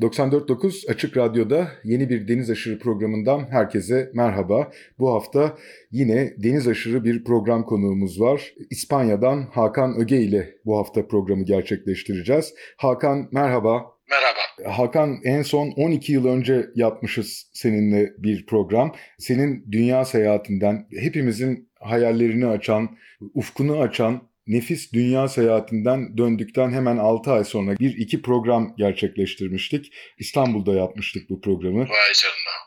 94.9 Açık Radyo'da yeni bir Deniz Aşırı programından herkese merhaba. Bu hafta yine Deniz Aşırı bir program konuğumuz var. İspanya'dan Hakan Öge ile bu hafta programı gerçekleştireceğiz. Hakan merhaba. Merhaba. Hakan en son 12 yıl önce yapmışız seninle bir program. Senin dünya seyahatinden hepimizin hayallerini açan, ufkunu açan nefis dünya seyahatinden döndükten hemen 6 ay sonra bir iki program gerçekleştirmiştik. İstanbul'da yapmıştık bu programı. Vay canına.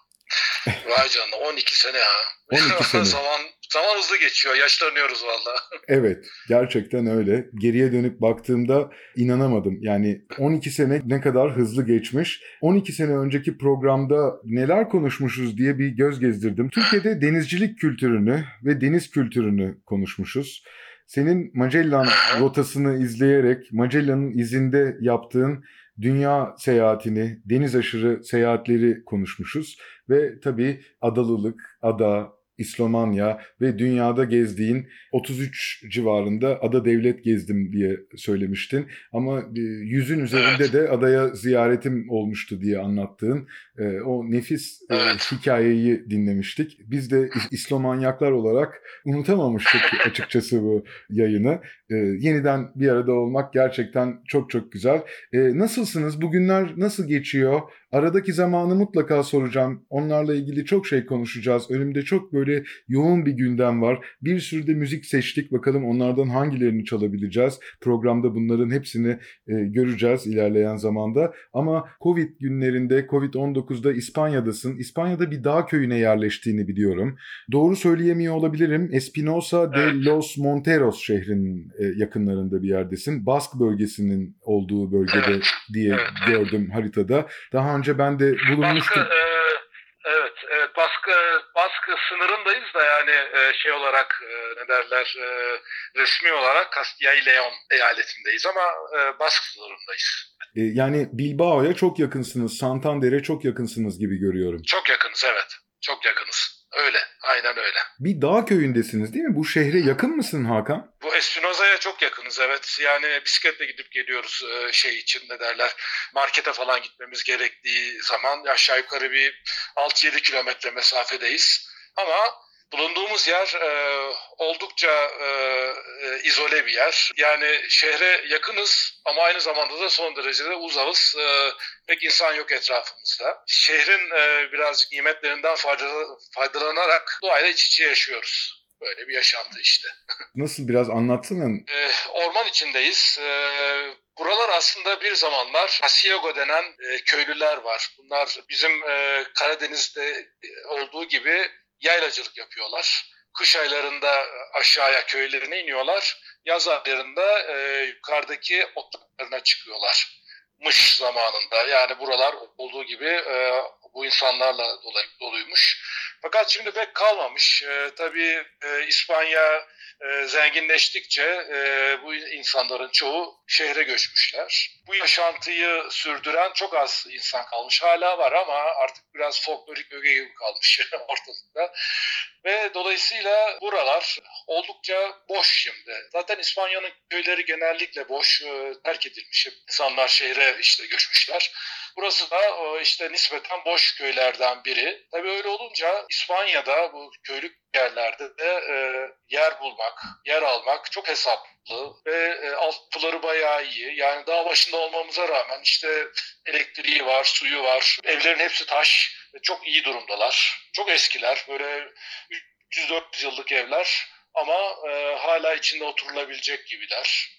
Vay canına 12 sene ha. 12 sene. zaman, zaman hızlı geçiyor. Yaşlanıyoruz valla. Evet gerçekten öyle. Geriye dönüp baktığımda inanamadım. Yani 12 sene ne kadar hızlı geçmiş. 12 sene önceki programda neler konuşmuşuz diye bir göz gezdirdim. Türkiye'de denizcilik kültürünü ve deniz kültürünü konuşmuşuz. Senin Magellan rotasını izleyerek Magellan'ın izinde yaptığın dünya seyahatini, deniz aşırı seyahatleri konuşmuşuz. Ve tabii adalılık, ada, İslomanya ve dünyada gezdiğin 33 civarında ada devlet gezdim diye söylemiştin. Ama e, yüzün üzerinde Evet. de adaya ziyaretim olmuştu diye anlattığın e, o nefis e, Evet. hikayeyi dinlemiştik. Biz de İs- İslomanyaklar olarak unutamamıştık açıkçası bu yayını. Yeniden bir arada olmak gerçekten çok çok güzel. Nasılsınız? Bugünler nasıl geçiyor? Aradaki zamanı mutlaka soracağım. Onlarla ilgili çok şey konuşacağız. Önümde çok böyle yoğun bir gündem var. Bir sürü de müzik seçtik. Bakalım onlardan hangilerini çalabileceğiz. Programda bunların hepsini e, göreceğiz ilerleyen zamanda. Ama Covid günlerinde, Covid-19'da İspanya'dasın. İspanya'da bir dağ köyüne yerleştiğini biliyorum. Doğru söyleyemiyor olabilirim. Espinosa de Evet. los Monteros şehrinin e, yakınlarında bir yerdesin. Bask bölgesinin olduğu bölgede Evet. diye Evet. gördüm haritada. Daha önce ben de Baskı, bulunmuştum. e, evet, evet baskı, baskı sınırındayız da yani e, şey olarak e, ne derler e, resmi olarak Castilla y León eyaletindeyiz ama e, baskı sınırındayız. E, yani Bilbao'ya çok yakınsınız, Santander'e çok yakınsınız gibi görüyorum. Çok yakınız evet. Çok yakınız. Öyle. Aynen öyle. Bir dağ köyündesiniz değil mi? Bu şehre yakın mısın Hakan? Bu Espinoza'ya çok yakınız evet. Yani bisikletle gidip geliyoruz e, şey için ne derler. Markete falan gitmemiz gerektiği zaman aşağı yukarı bir 6-7 kilometre mesafedeyiz. Ama bulunduğumuz yer e, oldukça e, e, izole bir yer. Yani şehre yakınız ama aynı zamanda da son derecede uzağız. E, pek insan yok etrafımızda. Şehrin e, birazcık nimetlerinden fayda- faydalanarak doğayla iç içe yaşıyoruz. Böyle bir yaşantı işte. Nasıl biraz anlatsana. E, orman içindeyiz. E, buralar aslında bir zamanlar Asiago denen e, köylüler var. Bunlar bizim e, Karadeniz'de olduğu gibi yaylacılık yapıyorlar. Kış aylarında aşağıya köylerine iniyorlar. Yaz aylarında e, yukarıdaki otlarına çıkıyorlar. Mış zamanında yani buralar olduğu gibi e, bu insanlarla doluymuş. Fakat şimdi pek kalmamış. E, tabii e, İspanya e, zenginleştikçe e, bu insanların çoğu şehre göçmüşler. Bu yaşantıyı sürdüren çok az insan kalmış. Hala var ama artık biraz folklorik öge gibi kalmış ortalıkta. Ve dolayısıyla buralar oldukça boş şimdi. Zaten İspanya'nın köyleri genellikle boş, e, terk edilmiş. İnsanlar şehre işte göçmüşler. Burası da e, işte nispeten boş köylerden biri. Tabii öyle olunca İspanya'da bu köylük yerlerde de e, yer bulmak, yer almak çok hesaplı ve e, altyapıları bayağı iyi. Yani dağ başında olmamıza rağmen işte elektriği var, suyu var. Evlerin hepsi taş ve çok iyi durumdalar. Çok eskiler. Böyle 300-400 yıllık evler ama e, hala içinde oturulabilecek gibiler.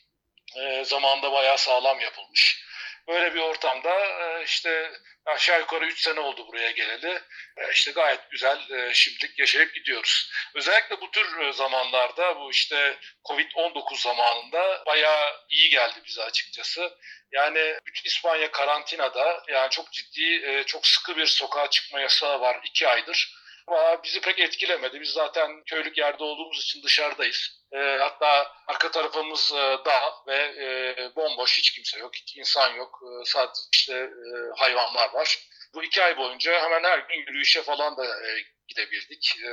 E, zamanında bayağı sağlam yapılmış. Böyle bir ortamda e, işte aşağı yukarı 3 sene oldu buraya geleli. E, işte gayet güzel e, şimdilik yaşayıp gidiyoruz. Özellikle bu tür zamanlarda bu işte Covid-19 zamanında bayağı iyi geldi bize açıkçası. Yani İspanya karantinada yani çok ciddi, çok sıkı bir sokağa çıkma yasağı var 2 aydır. Ama bizi pek etkilemedi. Biz zaten köylük yerde olduğumuz için dışarıdayız. E, hatta arka tarafımız e, dağ ve e, bomboş hiç kimse yok, hiç insan yok. E, sadece işte e, hayvanlar var. Bu iki ay boyunca hemen her gün yürüyüşe falan da e, gidebildik. E,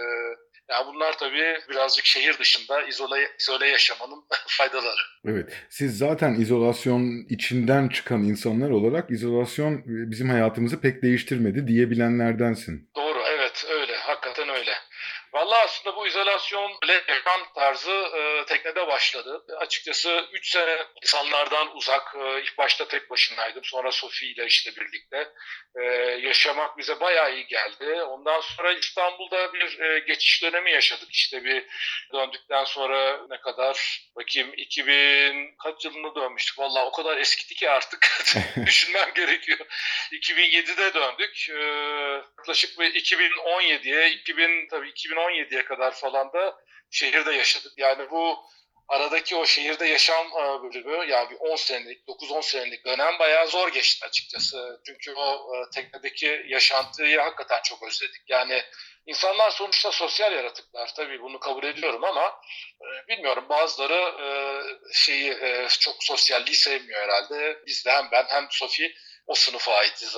yani bunlar tabii birazcık şehir dışında izole, izole yaşamanın faydaları. Evet, siz zaten izolasyon içinden çıkan insanlar olarak izolasyon bizim hayatımızı pek değiştirmedi diyebilenlerdensin. Doğru, evet öyle, hakikaten öyle. Valla aslında bu izolasyon yaşam tarzı e, teknede başladı. Açıkçası 3 sene insanlardan uzak, e, ilk başta tek başınaydım. Sonra Sofi ile işte birlikte e, yaşamak bize bayağı iyi geldi. Ondan sonra İstanbul'da bir e, geçiş dönemi yaşadık. İşte bir döndükten sonra ne kadar bakayım 2000 kaç yılında dönmüştük. Valla o kadar eskidi ki artık düşünmem gerekiyor. 2007'de döndük. E, yaklaşık bir 2017'ye 2000 tabii 2017'ye kadar falan da şehirde yaşadık. Yani bu aradaki o şehirde yaşam e, bölümü yani bir 10 senelik, 9-10 senelik dönem bayağı zor geçti açıkçası. Çünkü o e, teknedeki yaşantıyı hakikaten çok özledik. Yani insanlar sonuçta sosyal yaratıklar tabii bunu kabul ediyorum ama e, bilmiyorum bazıları şeyi çok sosyalliği sevmiyor herhalde. Biz de hem ben hem Sofi o sınıfa aitiz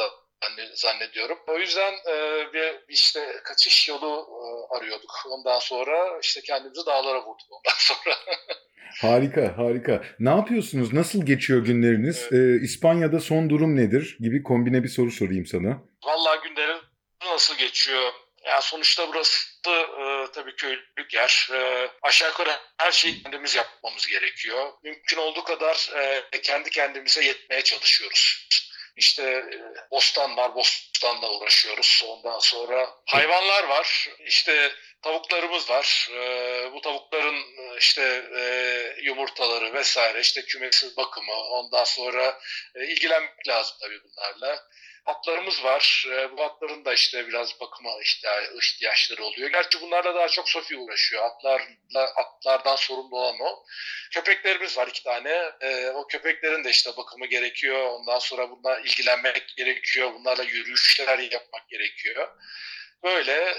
zannediyorum. O yüzden bir işte kaçış yolu arıyorduk. Ondan sonra işte kendimizi dağlara vurduk ondan sonra. harika, harika. Ne yapıyorsunuz? Nasıl geçiyor günleriniz? Evet. Ee, İspanya'da son durum nedir? Gibi kombine bir soru sorayım sana. Vallahi günlerim nasıl geçiyor? Yani sonuçta burası e, tabii köylük yer. E, aşağı yukarı her şeyi kendimiz yapmamız gerekiyor. Mümkün olduğu kadar e, kendi kendimize yetmeye çalışıyoruz. İşte e, bostan var, bostanla uğraşıyoruz. Ondan sonra hayvanlar var. İşte tavuklarımız var. E, bu tavukların e, işte yumurtaları vesaire, işte kümesiz bakımı. Ondan sonra ilgilenmek lazım tabii bunlarla atlarımız var. bu atların da işte biraz bakıma ihtiyaçları oluyor. Gerçi bunlarla daha çok Sofi uğraşıyor. Atlarla, atlardan sorumlu olan o. Köpeklerimiz var iki tane. o köpeklerin de işte bakımı gerekiyor. Ondan sonra bunlarla ilgilenmek gerekiyor. Bunlarla yürüyüşler yapmak gerekiyor. Böyle.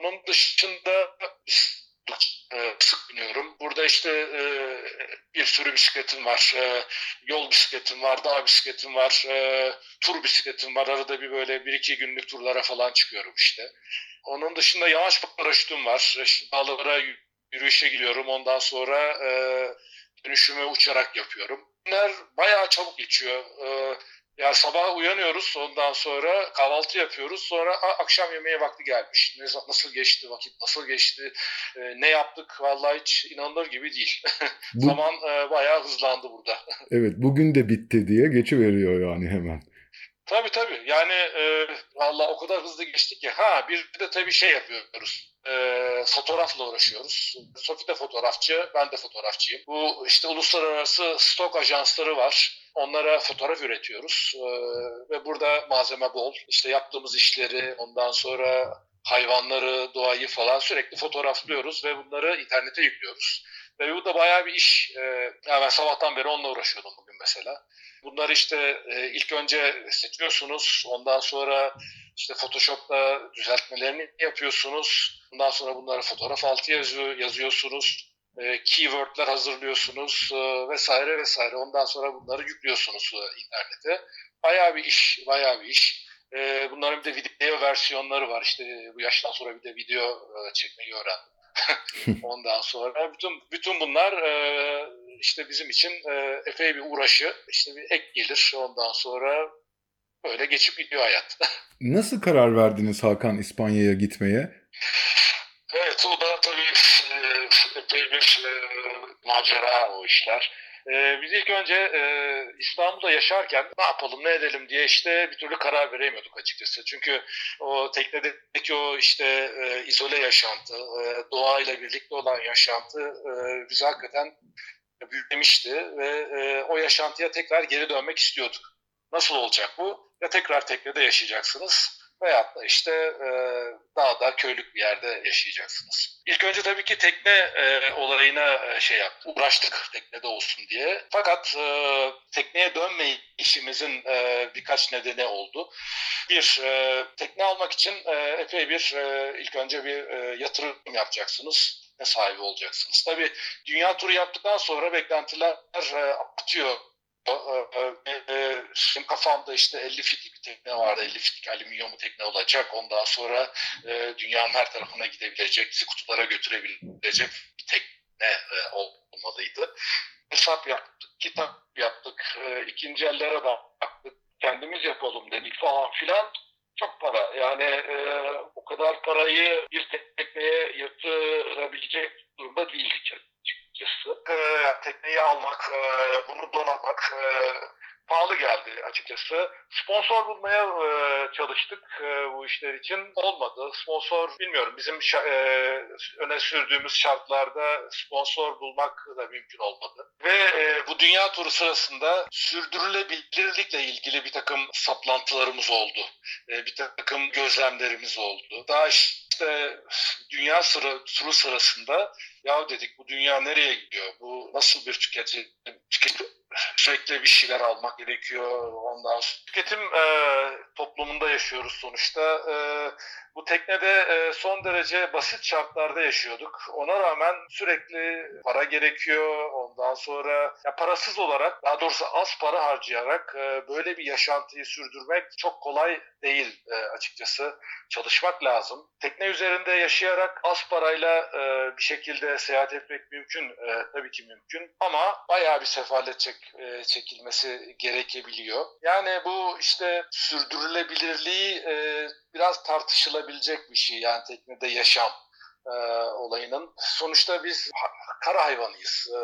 onun dışında e, sık biniyorum. Burada işte e, bir sürü bisikletim var. E, yol bisikletim var, dağ bisikletim var, e, tur bisikletim var. Arada bir böyle bir iki günlük turlara falan çıkıyorum işte. Onun dışında yamaç paraşütüm var. İşte dağlara yürüyüşe gidiyorum. Ondan sonra dönüşümü uçarak yapıyorum. Bunlar bayağı çabuk geçiyor. Yani sabah uyanıyoruz ondan sonra kahvaltı yapıyoruz sonra akşam yemeğe vakti gelmiş. Ne, nasıl geçti vakit nasıl geçti e, ne yaptık vallahi hiç inanılır gibi değil. Bu... Zaman e, bayağı hızlandı burada. evet bugün de bitti diye geçiveriyor yani hemen. Tabii tabii yani e, valla o kadar hızlı geçtik ki ha bir de tabii şey yapıyoruz e, fotoğrafla uğraşıyoruz. Sofi de fotoğrafçı ben de fotoğrafçıyım. Bu işte uluslararası stok ajansları var Onlara fotoğraf üretiyoruz ee, ve burada malzeme bol. İşte yaptığımız işleri, ondan sonra hayvanları, doğayı falan sürekli fotoğraflıyoruz ve bunları internete yüklüyoruz. Ve bu da bayağı bir iş. Ee, yani ben sabahtan beri onunla uğraşıyordum bugün mesela. Bunları işte e, ilk önce seçiyorsunuz. Ondan sonra işte Photoshop'ta düzeltmelerini yapıyorsunuz. Ondan sonra bunları fotoğraf altı yazıyor, yazıyorsunuz e, keywordler hazırlıyorsunuz e, vesaire vesaire. Ondan sonra bunları yüklüyorsunuz e, internete. Bayağı bir iş, bayağı bir iş. Bunların bir de video versiyonları var. İşte bu yaştan sonra bir de video çekmeyi öğrendim. Ondan sonra bütün bütün bunlar e, işte bizim için e, epey bir uğraşı. İşte bir ek gelir. Ondan sonra böyle geçip gidiyor hayat. Nasıl karar verdiniz Hakan İspanya'ya gitmeye? Evet o da tabii epey bir e, macera o işler. E, biz ilk önce e, İstanbul'da yaşarken ne yapalım ne edelim diye işte bir türlü karar veremiyorduk açıkçası. Çünkü o teknedeki o işte e, izole yaşantı, e, doğayla birlikte olan yaşantı e, bizi hakikaten büyümemişti ve e, o yaşantıya tekrar geri dönmek istiyorduk. Nasıl olacak bu? Ya tekrar teknede yaşayacaksınız veyahut da işte e, dağda, köylük bir yerde yaşayacaksınız. İlk önce tabii ki tekne e, olayına e, şey yaptık, uğraştık teknede olsun diye. Fakat e, tekneye dönme işimizin e, birkaç nedeni oldu. Bir, e, tekne almak için e, epey bir e, ilk önce bir e, yatırım yapacaksınız sahibi olacaksınız. Tabii dünya turu yaptıktan sonra beklentiler e, artıyor. Şimdi kafamda işte 50 fitlik bir tekne vardı. 50 fitlik alüminyum tekne olacak. Ondan sonra e, dünyanın her tarafına gidebilecek, bizi kutulara götürebilecek bir tekne e, olmalıydı. Hesap yaptık, kitap yaptık, e, ikinci ellere baktık, kendimiz yapalım dedik falan filan. Çok para. Yani e, o kadar parayı bir tekneye yatırabilecek durumda değildik açıkçası. E, tekneyi almak, e, bunu donatmak e, pahalı geldi açıkçası. Sponsor bulmaya e, çalıştık e, bu işler için. Olmadı. Sponsor bilmiyorum bizim e, öne sürdüğümüz şartlarda sponsor bulmak da mümkün olmadı. Ve e, bu dünya turu sırasında sürdürülebilirlikle ilgili bir takım saplantılarımız oldu. E, bir takım gözlemlerimiz oldu. Daha işte dünya sıra, turu sırasında ya dedik bu dünya nereye gidiyor? Bu nasıl bir tüketim? tüketim sürekli bir şeyler almak gerekiyor. Ondan tüketim e, toplumunda yaşıyoruz sonuçta. E, bu teknede e, son derece basit şartlarda yaşıyorduk. Ona rağmen sürekli para gerekiyor. Ondan sonra ya parasız olarak, daha doğrusu az para harcayarak e, böyle bir yaşantıyı sürdürmek çok kolay değil e, açıkçası. Çalışmak lazım. Tekne üzerinde yaşayarak az parayla bir şekilde seyahat etmek mümkün. Tabii ki mümkün. Ama bayağı bir sefalet çek, çekilmesi gerekebiliyor. Yani bu işte sürdürülebilirliği biraz tartışılabilecek bir şey. Yani teknede yaşam e, olayının. Sonuçta biz kara hayvanıyız. E,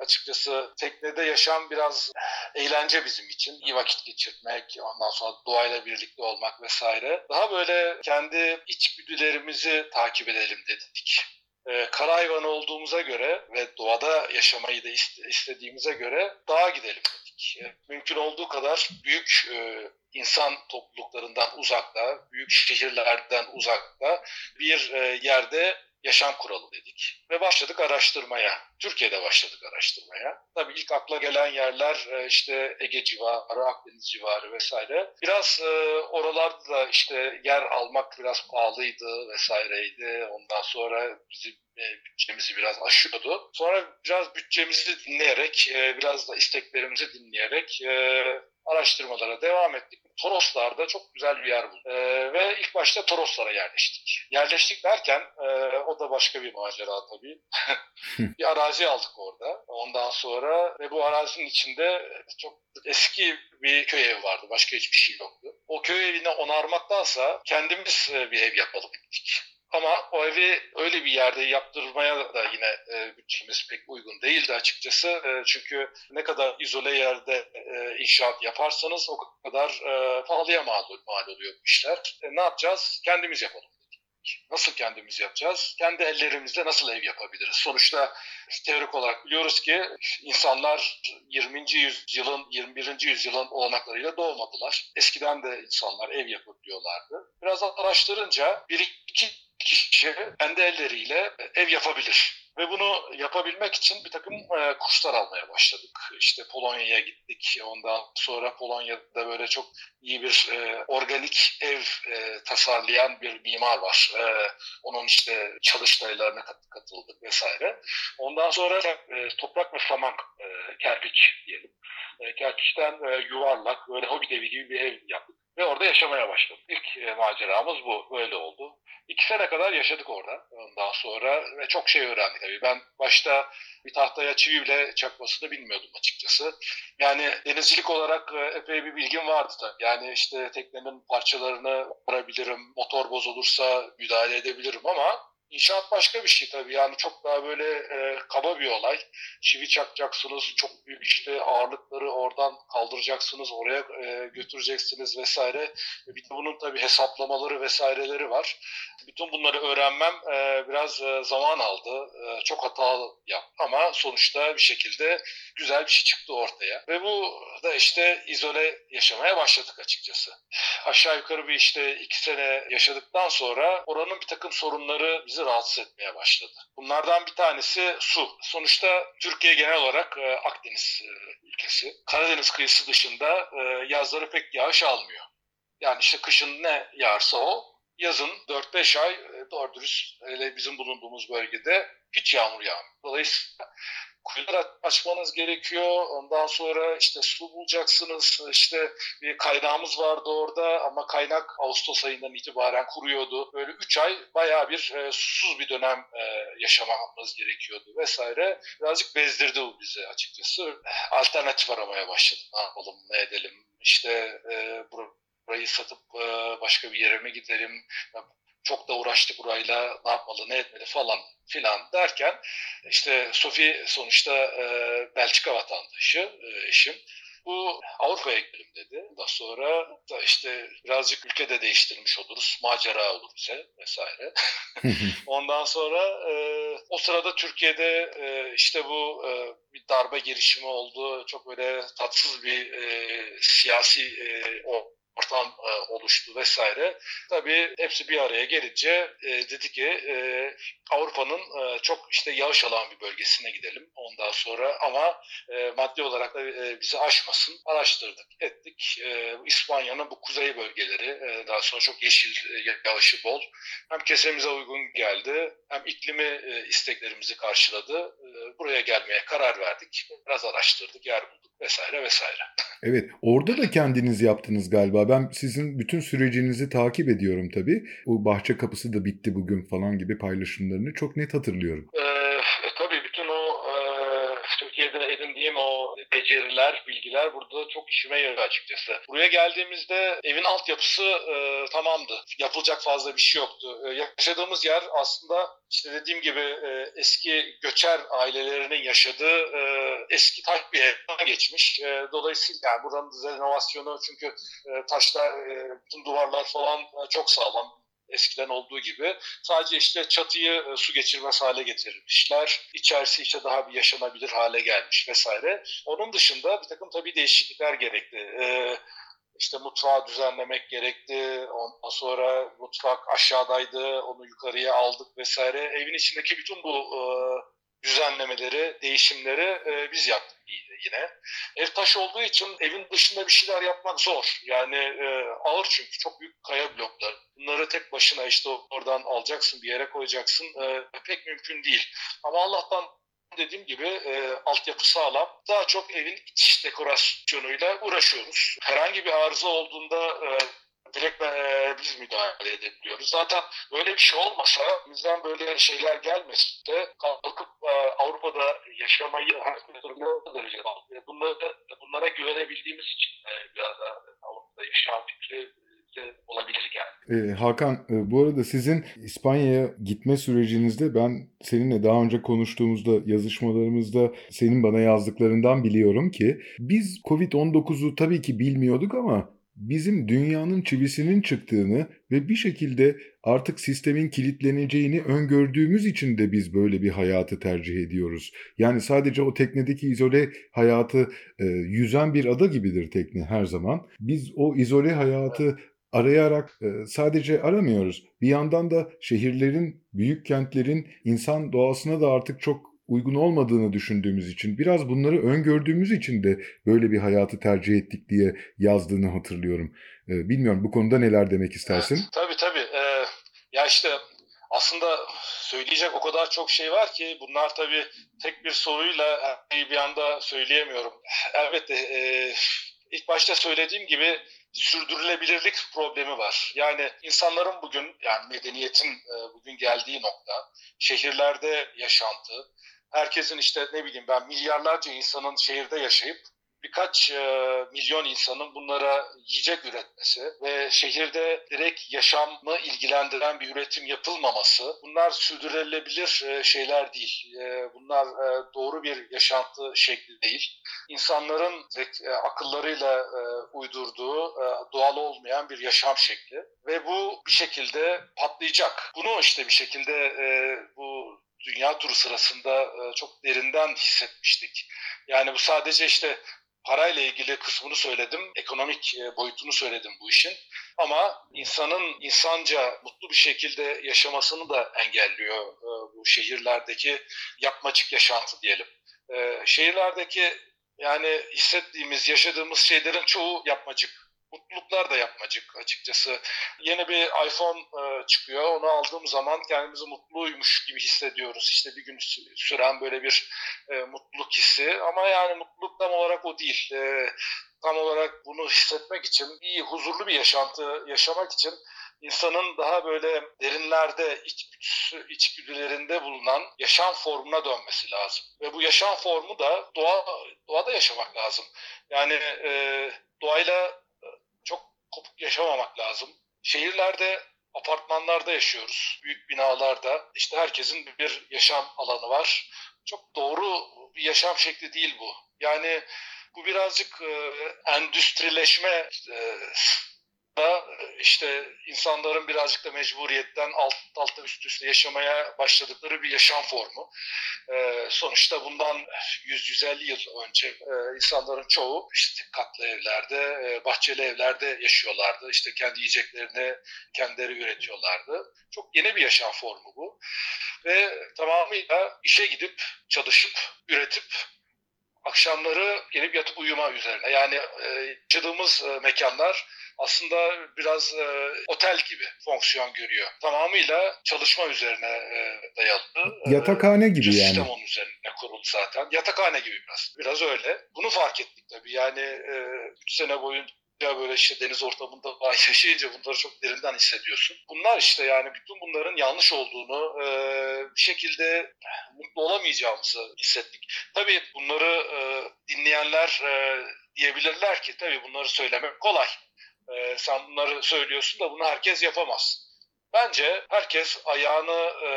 açıkçası teknede yaşam biraz eğlence bizim için. İyi vakit geçirmek, ondan sonra doğayla birlikte olmak vesaire. Daha böyle kendi içgüdülerimizi takip edelim dedik. Ee, kara hayvanı olduğumuza göre ve doğada yaşamayı da istediğimize göre dağa gidelim dedik. Mümkün olduğu kadar büyük e, insan topluluklarından uzakta, büyük şehirlerden uzakta bir e, yerde yaşam kuralım dedik. Ve başladık araştırmaya. Türkiye'de başladık araştırmaya. Tabii ilk akla gelen yerler e, işte Ege civarı, Akdeniz civarı vesaire. Biraz e, oralarda da işte yer almak biraz pahalıydı vesaireydi. Ondan sonra bizim e, bütçemizi biraz aşıyordu. Sonra biraz bütçemizi dinleyerek, biraz da isteklerimizi dinleyerek araştırmalara devam ettik. Toroslar'da çok güzel bir yer bulduk. Ve ilk başta Toroslara yerleştik. Yerleştik derken e, o da başka bir macera tabii. bir arazi aldık orada. Ondan sonra ve bu arazinin içinde çok eski bir köy evi vardı. Başka hiçbir şey yoktu. O köy evini onarmaktansa kendimiz e, bir ev yapalım dedik. Ama o evi öyle bir yerde yaptırmaya da yine e, bütçemiz pek uygun değildi açıkçası. E, çünkü ne kadar izole yerde e, inşaat yaparsanız o kadar e, pahalıya mal, mal oluyor işler. E, ne yapacağız? Kendimiz yapalım. Nasıl kendimiz yapacağız? Kendi ellerimizle nasıl ev yapabiliriz? Sonuçta teorik olarak biliyoruz ki insanlar 20. yüzyılın, 21. yüzyılın olanaklarıyla doğmadılar. Eskiden de insanlar ev yapabiliyorlardı. Biraz araştırınca bir iki kişi kendi elleriyle ev yapabilir. Ve bunu yapabilmek için bir takım e, kurslar almaya başladık. İşte Polonya'ya gittik. Ondan sonra Polonya'da böyle çok iyi bir e, organik ev e, tasarlayan bir mimar var. E, onun işte çalıştaylarına kat, katıldık vesaire. Ondan sonra e, toprak ve saman e, kerpiç diyelim. E, kerpiçten e, yuvarlak böyle hobi evi gibi bir ev yaptık. Ve orada yaşamaya başladık. İlk e, maceramız bu. Böyle oldu. İki sene kadar yaşadık orada. Ondan sonra ve çok şey öğrendik tabii. Ben başta bir tahtaya çivi bile çakmasını bilmiyordum açıkçası. Yani denizcilik olarak e, epey bir bilgim vardı tabii. Yani işte teknenin parçalarını arabilirim, motor bozulursa müdahale edebilirim ama İnşaat başka bir şey tabii yani çok daha böyle e, kaba bir olay. Çivi çakacaksınız, çok büyük işte ağırlıkları oradan kaldıracaksınız, oraya e, götüreceksiniz vesaire. Bir de bunun tabii hesaplamaları vesaireleri var. Bütün bunları öğrenmem e, biraz e, zaman aldı. E, çok hatalı yaptım ama sonuçta bir şekilde güzel bir şey çıktı ortaya. Ve bu da işte izole yaşamaya başladık açıkçası. Aşağı yukarı bir işte iki sene yaşadıktan sonra oranın bir takım sorunları bizi rahatsız etmeye başladı. Bunlardan bir tanesi su. Sonuçta Türkiye genel olarak e, Akdeniz e, ülkesi. Karadeniz kıyısı dışında e, yazları pek yağış almıyor. Yani işte kışın ne yağarsa o, yazın 4-5 ay doğru dürüst hele bizim bulunduğumuz bölgede hiç yağmur yağmıyor. Dolayısıyla kuyular açmanız gerekiyor. Ondan sonra işte su bulacaksınız. İşte bir kaynağımız vardı orada ama kaynak Ağustos ayından itibaren kuruyordu. Böyle 3 ay bayağı bir e, susuz bir dönem e, yaşamamız gerekiyordu vesaire. Birazcık bezdirdi bu bizi açıkçası. Alternatif aramaya başladım. Ne yapalım, ne edelim? İşte e, burayı satıp e, başka bir yere mi gidelim? Çok da uğraştık burayla ne yapmalı, ne etmeli falan filan derken işte Sofi sonuçta e, Belçika vatandaşı e, eşim. Bu Avrupa'ya gidelim dedi. Daha sonra da işte birazcık ülke de değiştirmiş oluruz. Macera olur bize vesaire. Ondan sonra e, o sırada Türkiye'de e, işte bu e, bir darbe girişimi oldu. Çok böyle tatsız bir e, siyasi e, o ortam e, oluştu vesaire. Tabii hepsi bir araya gelince e, dedi ki e, Avrupa'nın e, çok işte yağış alan bir bölgesine gidelim ondan sonra ama e, maddi olarak da e, bizi aşmasın. Araştırdık, ettik. E, İspanya'nın bu kuzey bölgeleri e, daha sonra çok yeşil e, yağışı bol. Hem kesemize uygun geldi hem iklimi e, isteklerimizi karşıladı. E, buraya gelmeye karar verdik. Biraz araştırdık, yer bulduk vesaire vesaire. Evet, orada da kendiniz yaptınız galiba. Ben sizin bütün sürecinizi takip ediyorum tabii. Bu bahçe kapısı da bitti bugün falan gibi paylaşımlarını çok net hatırlıyorum. Ee, tabii bütün o e, Türkiye'de edindiğim o beceriler, bilgiler burada çok işime yarıyor açıkçası. Buraya geldiğimizde evin altyapısı e, tamamdı. Yapılacak fazla bir şey yoktu. E, yaşadığımız yer aslında işte dediğim gibi e, eski göçer ailelerinin yaşadığı e, eski taş bir evden geçmiş. E, dolayısıyla yani buranın renovasyonu çünkü e, taşlar, e, bütün duvarlar falan e, çok sağlam eskiden olduğu gibi. Sadece işte çatıyı e, su geçirmez hale getirmişler. İçerisi işte daha bir yaşanabilir hale gelmiş vesaire. Onun dışında bir takım tabii değişiklikler gerekti. Ee, işte mutfağı düzenlemek gerekti. Ondan sonra mutfak aşağıdaydı. Onu yukarıya aldık vesaire. Evin içindeki bütün bu e, düzenlemeleri, değişimleri e, biz yaptık yine. Ev taş olduğu için evin dışında bir şeyler yapmak zor. Yani e, ağır çünkü çok büyük kaya bloklar. Bunları tek başına işte oradan alacaksın bir yere koyacaksın e, pek mümkün değil. Ama Allah'tan dediğim gibi e, altyapı sağlam. Daha çok evin iç dekorasyonuyla uğraşıyoruz. Herhangi bir arıza olduğunda e, direkt e, biz müdahale edebiliyoruz. Zaten böyle bir şey olmasa bizden böyle şeyler gelmese de kalkıp e, Avrupa'da yaşamayı durumda derece bunlara, bunlara güvenebildiğimiz için e, biraz da Avrupa'da yaşam fikri olabilir yani. E, Hakan e, bu arada sizin İspanya'ya gitme sürecinizde ben seninle daha önce konuştuğumuzda yazışmalarımızda senin bana yazdıklarından biliyorum ki biz Covid-19'u tabii ki bilmiyorduk ama bizim dünyanın çivisinin çıktığını ve bir şekilde artık sistemin kilitleneceğini öngördüğümüz için de biz böyle bir hayatı tercih ediyoruz. Yani sadece o teknedeki izole hayatı e, yüzen bir ada gibidir tekne her zaman. Biz o izole hayatı arayarak e, sadece aramıyoruz. Bir yandan da şehirlerin, büyük kentlerin insan doğasına da artık çok uygun olmadığını düşündüğümüz için, biraz bunları öngördüğümüz için de böyle bir hayatı tercih ettik diye yazdığını hatırlıyorum. Ee, bilmiyorum bu konuda neler demek istersin? Evet, tabii tabii. Ee, ya işte aslında söyleyecek o kadar çok şey var ki bunlar tabii tek bir soruyla bir anda söyleyemiyorum. Evet, e, ilk başta söylediğim gibi sürdürülebilirlik problemi var. Yani insanların bugün yani medeniyetin e, bugün geldiği nokta şehirlerde yaşantı, herkesin işte ne bileyim ben milyarlarca insanın şehirde yaşayıp birkaç e, milyon insanın bunlara yiyecek üretmesi ve şehirde direkt yaşamı ilgilendiren bir üretim yapılmaması bunlar sürdürülebilir e, şeyler değil. E, bunlar e, doğru bir yaşantı şekli değil. İnsanların e, akıllarıyla e, uydurduğu e, doğal olmayan bir yaşam şekli ve bu bir şekilde patlayacak. Bunu işte bir şekilde e, bu dünya turu sırasında e, çok derinden hissetmiştik. Yani bu sadece işte parayla ilgili kısmını söyledim, ekonomik e, boyutunu söyledim bu işin. Ama insanın insanca mutlu bir şekilde yaşamasını da engelliyor e, bu şehirlerdeki yapmacık yaşantı diyelim. Şehirlerdeki yani hissettiğimiz, yaşadığımız şeylerin çoğu yapmacık mutluluklar da yapmacık açıkçası. Yeni bir iPhone e, çıkıyor. Onu aldığım zaman kendimizi mutluymuş gibi hissediyoruz. İşte bir gün süren böyle bir e, mutluluk hissi. Ama yani mutluluk tam olarak o değil. E, tam olarak bunu hissetmek için, iyi, huzurlu bir yaşantı yaşamak için insanın daha böyle derinlerde, iç, içgüdülerinde bulunan yaşam formuna dönmesi lazım. Ve bu yaşam formu da doğa, doğada yaşamak lazım. Yani e, doğayla kopuk yaşamamak lazım. Şehirlerde, apartmanlarda yaşıyoruz. Büyük binalarda. İşte herkesin bir yaşam alanı var. Çok doğru bir yaşam şekli değil bu. Yani bu birazcık e, endüstrileşme e, da işte insanların birazcık da mecburiyetten alt alta üst üste yaşamaya başladıkları bir yaşam formu. Ee, sonuçta bundan 100-150 yıl önce e, insanların çoğu işte katlı evlerde, e, bahçeli evlerde yaşıyorlardı. İşte kendi yiyeceklerini kendileri üretiyorlardı. Çok yeni bir yaşam formu bu. Ve tamamıyla işe gidip, çalışıp, üretip akşamları gelip yatıp uyuma üzerine. Yani e, yaşadığımız e, mekanlar aslında biraz e, otel gibi fonksiyon görüyor. Tamamıyla çalışma üzerine e, dayalı. E, Yatakhane gibi yani. Sistem onun üzerine kuruldu zaten. Yatakhane gibi biraz. Biraz öyle. Bunu fark ettik tabii. Yani 3 e, sene boyunca böyle işte deniz ortamında yaşayınca bunları çok derinden hissediyorsun. Bunlar işte yani bütün bunların yanlış olduğunu e, bir şekilde mutlu olamayacağımızı hissettik. Tabii bunları e, dinleyenler e, diyebilirler ki tabii bunları söylemek kolay e, sen bunları söylüyorsun da bunu herkes yapamaz. Bence herkes ayağını e,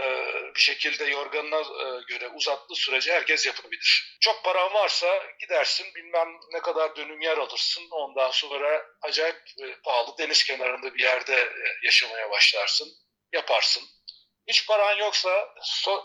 bir şekilde yorganına e, göre uzattığı sürece herkes yapabilir. Çok paran varsa gidersin bilmem ne kadar dönüm yer alırsın. Ondan sonra acayip e, pahalı deniz kenarında bir yerde e, yaşamaya başlarsın. Yaparsın. Hiç paran yoksa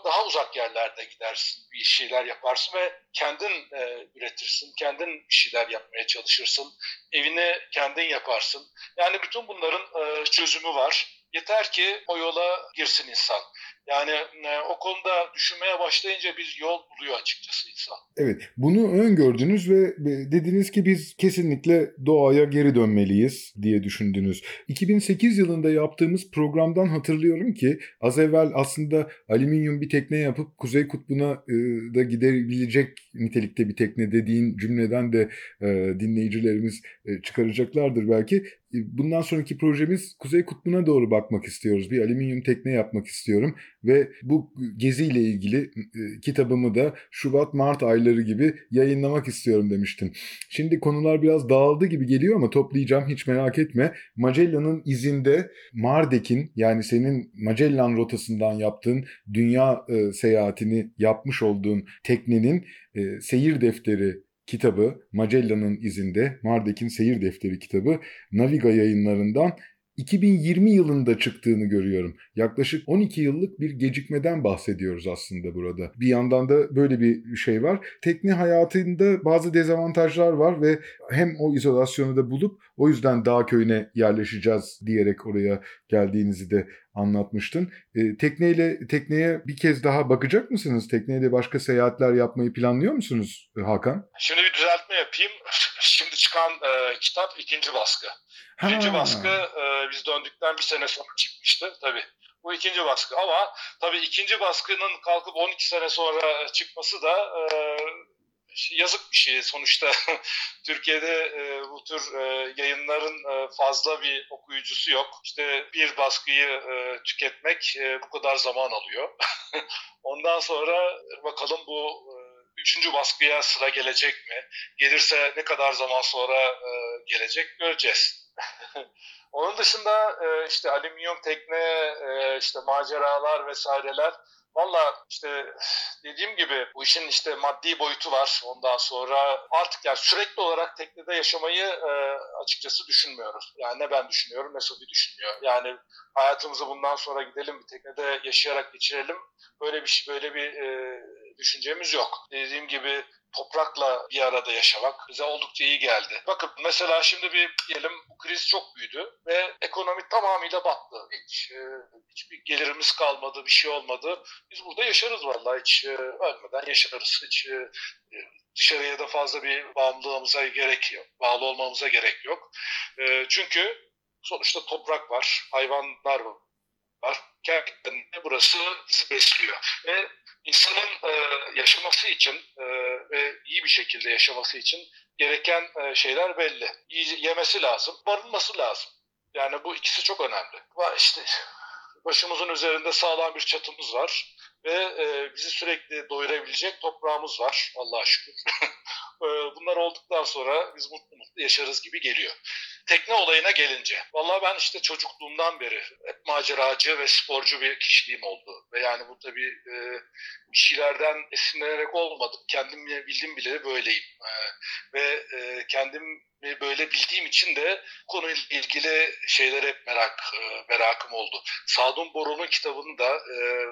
daha uzak yerlerde gidersin, bir şeyler yaparsın ve kendin e, üretirsin, kendin bir şeyler yapmaya çalışırsın, evini kendin yaparsın. Yani bütün bunların e, çözümü var. Yeter ki o yola girsin insan. Yani e, o konuda düşünmeye başlayınca bir yol buluyor açıkçası insan. Evet, bunu öngördünüz ve dediniz ki biz kesinlikle doğaya geri dönmeliyiz diye düşündünüz. 2008 yılında yaptığımız programdan hatırlıyorum ki az evvel aslında alüminyum bir tekne yapıp Kuzey Kutbu'na e, da gidebilecek nitelikte bir tekne dediğin cümleden de e, dinleyicilerimiz e, çıkaracaklardır belki. E, bundan sonraki projemiz Kuzey Kutbu'na doğru bakmak istiyoruz. Bir alüminyum tekne yapmak istiyorum ve bu geziyle ilgili e, kitabımı da Şubat-Mart ayları gibi yayınlamak istiyorum demiştin. Şimdi konular biraz dağıldı gibi geliyor ama toplayacağım hiç merak etme. Magellan'ın izinde Mardek'in yani senin Magellan rotasından yaptığın dünya e, seyahatini yapmış olduğun teknenin seyir defteri kitabı Magellan'ın izinde Mardek'in seyir defteri kitabı Naviga yayınlarından 2020 yılında çıktığını görüyorum. Yaklaşık 12 yıllık bir gecikmeden bahsediyoruz aslında burada. Bir yandan da böyle bir şey var. Tekne hayatında bazı dezavantajlar var ve hem o izolasyonu da bulup o yüzden dağ köyüne yerleşeceğiz diyerek oraya geldiğinizi de anlatmıştın. E, tekneyle tekneye bir kez daha bakacak mısınız? Tekneyle başka seyahatler yapmayı planlıyor musunuz Hakan? Şimdi bir düzeltme yapayım. Şimdi çıkan e, kitap ikinci baskı. İkinci baskı e, biz döndükten bir sene sonra çıkmıştı tabii. Bu ikinci baskı ama tabii ikinci baskının kalkıp 12 sene sonra çıkması da e, yazık bir şey. Sonuçta Türkiye'de e, bu tür e, yayınların e, fazla bir okuyucusu yok. İşte bir baskıyı e, tüketmek e, bu kadar zaman alıyor. Ondan sonra bakalım bu e, üçüncü baskıya sıra gelecek mi? Gelirse ne kadar zaman sonra e, gelecek göreceğiz. Onun dışında e, işte alüminyum tekne, e, işte maceralar vesaireler Valla işte dediğim gibi bu işin işte maddi boyutu var. Ondan sonra artık yani sürekli olarak teknede yaşamayı e, açıkçası düşünmüyoruz. Yani ne ben düşünüyorum ne Sofi düşünüyor. Yani hayatımızı bundan sonra gidelim bir teknede yaşayarak geçirelim. Böyle bir şey, böyle bir e, düşüncemiz yok. Dediğim gibi toprakla bir arada yaşamak bize oldukça iyi geldi. Bakın mesela şimdi bir diyelim bu kriz çok büyüdü ve ekonomi tamamıyla battı. Hiç e, hiçbir gelirimiz kalmadı, bir şey olmadı. Biz burada yaşarız vallahi hiç e, ölmeden yaşarız. Hiç e, dışarıya da fazla bir bağımlılığımıza gerek yok, bağlı olmamıza gerek yok. E, çünkü sonuçta toprak var, hayvanlar var. Gerçekten burası besliyor. Ve insanın e, yaşaması için e, ve iyi bir şekilde yaşaması için gereken e, şeyler belli. Yemesi lazım, barınması lazım. Yani bu ikisi çok önemli. İşte başımızın üzerinde sağlam bir çatımız var ve e, bizi sürekli doyurabilecek toprağımız var Allah'a şükür. e, bunlar olduktan sonra biz mutlu mutlu yaşarız gibi geliyor. Tekne olayına gelince, vallahi ben işte çocukluğumdan beri maceracı ve sporcu bir kişiliğim oldu. Ve yani bu tabii e, bir şeylerden esinlenerek olmadım. Kendim bildiğim bile böyleyim. E, ve e, kendim böyle bildiğim için de konuyla ilgili şeylere hep merak e, merakım oldu. Sadun Boru'nun kitabını da e,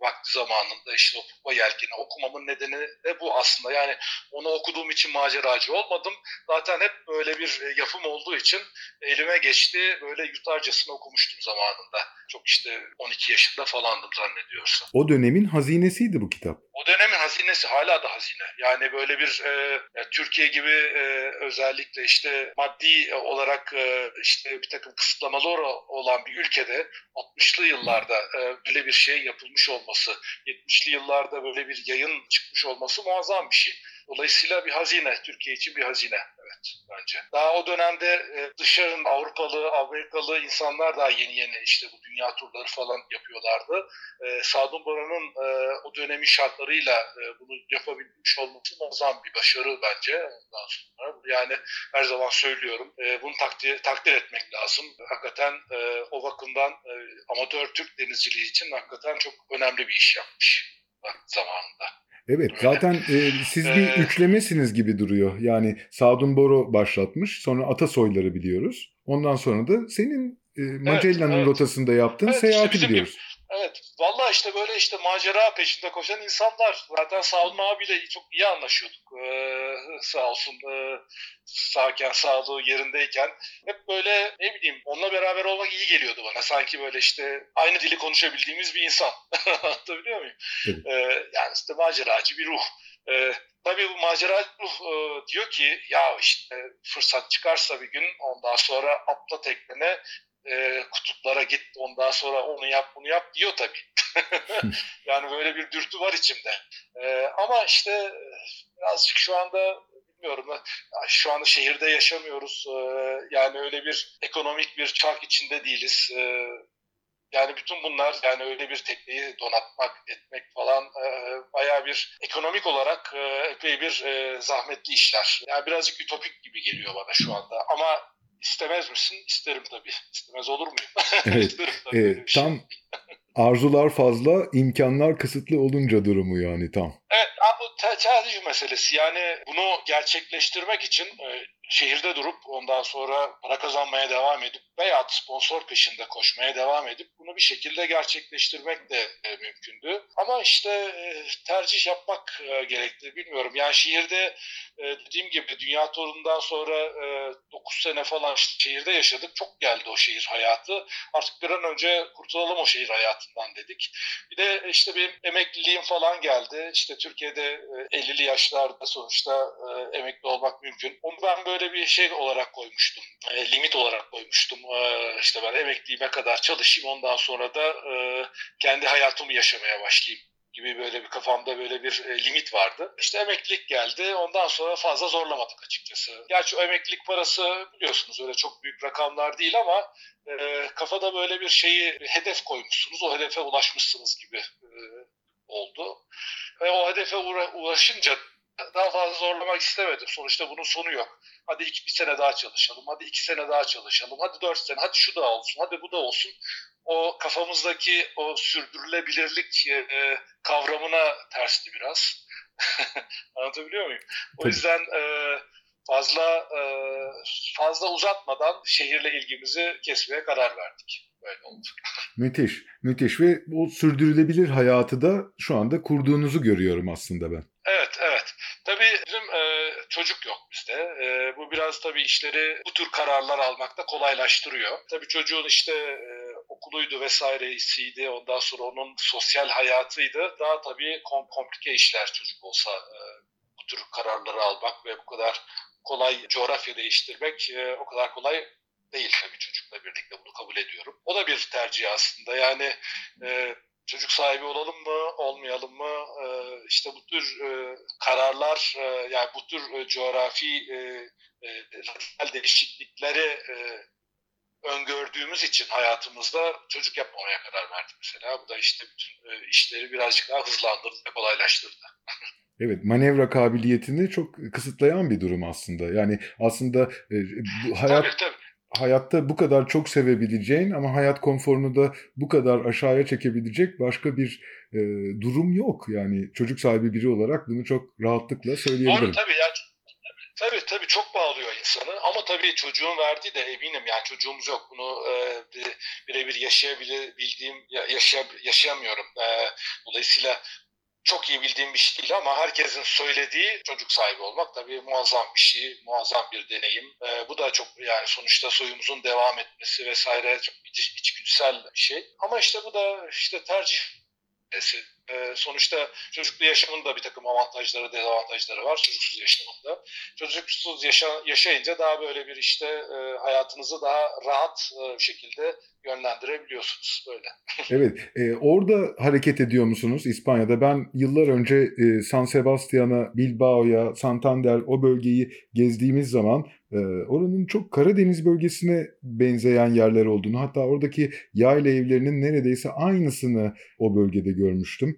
vakti zamanında işte o Yelken'i okumamın nedeni de bu aslında. Yani onu okuduğum için maceracı olmadım. Zaten hep böyle bir e, yapım olduğu için elime geçti. Böyle yutarcasını okumuştum zamanında. Çok işte 12 yaşında falandım zannediyorsam. O dönemin hazinesiydi bu kitap. O dönemin hazinesi hala da hazine. Yani böyle bir e, Türkiye gibi e, özellikle işte maddi olarak e, işte bir takım kısıtlamalar olan bir ülkede 60'lı yıllarda e, böyle bir şey yapılmış olması, 70'li yıllarda böyle bir yayın çıkmış olması muazzam bir şey. Dolayısıyla bir hazine, Türkiye için bir hazine evet bence. Daha o dönemde e, dışarının Avrupalı, Amerikalı insanlar daha yeni yeni işte bu dünya turları falan yapıyorlardı. E, Sadun Boran'ın e, o dönemin şartlarıyla bunu yapabilmiş olması muazzam bir başarı bence. Ondan sonra yani her zaman söylüyorum bunu takdir, takdir etmek lazım. Hakikaten o bakımdan amatör Türk denizciliği için hakikaten çok önemli bir iş yapmış zamanında. Evet zaten e, siz bir üçlemesiniz gibi duruyor. Yani Sadun Boro başlatmış sonra Atasoyları biliyoruz. Ondan sonra da senin e, Magellan'ın evet, evet. rotasında yaptığın evet, seyahati işte biliyoruz. Gibi. Evet. Valla işte böyle işte macera peşinde koşan insanlar. Zaten Sağolun abiyle çok iyi anlaşıyorduk. Ee, sağ olsun e, sağken sağlığı yerindeyken. Hep böyle ne bileyim onunla beraber olmak iyi geliyordu bana. Sanki böyle işte aynı dili konuşabildiğimiz bir insan. Anlatabiliyor muyum? Ee, yani işte maceracı bir ruh. Ee, tabii bu maceracı ruh e, diyor ki ya işte fırsat çıkarsa bir gün ondan sonra atla teknene e, kutuplara git ondan sonra onu yap bunu yap diyor tabii. yani böyle bir dürtü var içimde. E, ama işte birazcık şu anda bilmiyorum şu anda şehirde yaşamıyoruz. E, yani öyle bir ekonomik bir çark içinde değiliz. E, yani bütün bunlar yani öyle bir tekneyi donatmak, etmek falan e, bayağı bir ekonomik olarak e, epey bir e, zahmetli işler. Yani birazcık ütopik gibi geliyor bana şu anda. Ama İstemez misin? İsterim tabii. İstemez olur muyum? Evet. e, tam arzular fazla, imkanlar kısıtlı olunca durumu yani tam. Evet, bu tercih meselesi. Yani bunu gerçekleştirmek için e, şehirde durup ondan sonra para kazanmaya devam edip veya sponsor peşinde koşmaya devam edip bunu bir şekilde gerçekleştirmek de e, mümkündü. Ama işte e, tercih yapmak e, gerekti. Bilmiyorum. Yani şehirde e, dediğim gibi dünya turundan sonra e, 9 sene falan şehirde yaşadık. Çok geldi o şehir hayatı. Artık bir an önce kurtulalım o şehir hayatından dedik. Bir de işte benim emekliliğim falan geldi. İşte Türkiye'de e, 50'li yaşlarda sonuçta e, emekli olmak mümkün. Onu ben böyle bir şey olarak koymuştum. E, limit olarak koymuştum. E, işte ben emekliliğime kadar çalışayım ondan sonra da e, kendi hayatımı yaşamaya başlayayım gibi böyle bir kafamda böyle bir e, limit vardı. İşte emeklilik geldi. Ondan sonra fazla zorlamadık açıkçası. Gerçi o emeklilik parası biliyorsunuz öyle çok büyük rakamlar değil ama e, kafada böyle bir şeyi hedef koymuşsunuz. O hedefe ulaşmışsınız gibi e, oldu. ve o hedefe ulaşınca daha fazla zorlamak istemedim. Sonuçta bunun sonu yok. Hadi iki, bir sene daha çalışalım, hadi iki sene daha çalışalım, hadi dört sene, hadi şu da olsun, hadi bu da olsun. O kafamızdaki o sürdürülebilirlik e, kavramına tersti biraz. Anlatabiliyor muyum? O Tabii. yüzden e, fazla e, fazla uzatmadan şehirle ilgimizi kesmeye karar verdik. Böyle oldu. müthiş, müthiş ve o sürdürülebilir hayatı da şu anda kurduğunuzu görüyorum aslında ben. Evet, evet. Tabii bizim e, çocuk yok bizde. E, bu biraz tabii işleri bu tür kararlar almakta kolaylaştırıyor. Tabii çocuğun işte e, okuluydu vesairesiydi. Ondan sonra onun sosyal hayatıydı. Daha tabii kom komplike işler çocuk olsa e, bu tür kararları almak ve bu kadar kolay coğrafya değiştirmek e, o kadar kolay değil tabii çocukla birlikte bunu kabul ediyorum. O da bir tercih aslında. Yani e, çocuk sahibi olalım mı, olmayalım mı? E, işte bu tür e, kararlar, e, yani bu tür e, coğrafi e, e, radikal değişiklikleri e, öngördüğümüz için hayatımızda çocuk yapmamaya karar verdik mesela. Bu da işte bütün e, işleri birazcık daha hızlandırdı ve kolaylaştırdı. Evet, manevra kabiliyetini çok kısıtlayan bir durum aslında. Yani aslında e, bu hayat tabii, tabii hayatta bu kadar çok sevebileceğin ama hayat konforunu da bu kadar aşağıya çekebilecek başka bir e, durum yok. Yani çocuk sahibi biri olarak bunu çok rahatlıkla söyleyebilirim. Doğru tabii ya. Tabii tabii çok bağlıyor insanı ama tabii çocuğun verdiği de eminim yani çocuğumuz yok bunu e, birebir yaşayabildiğim yaşay, yaşayamıyorum. E, dolayısıyla çok iyi bildiğim bir şey değil ama herkesin söylediği çocuk sahibi olmak tabii muazzam bir şey, muazzam bir deneyim. E, bu da çok yani sonuçta soyumuzun devam etmesi vesaire çok iç, içgüdüsel bir şey. Ama işte bu da işte tercih e, sonuçta çocuklu yaşamın da bir takım avantajları, dezavantajları var çocuksuz yaşamında. Çocuksuz yaşa, yaşayınca daha böyle bir işte e, hayatınızı daha rahat e, bir şekilde yönlendirebiliyorsunuz böyle. evet, e, orada hareket ediyor musunuz İspanya'da? Ben yıllar önce e, San Sebastian'a, Bilbao'ya, Santander o bölgeyi gezdiğimiz zaman e, oranın çok Karadeniz bölgesine benzeyen yerler olduğunu, hatta oradaki yayla evlerinin neredeyse aynısını o bölgede görmüştüm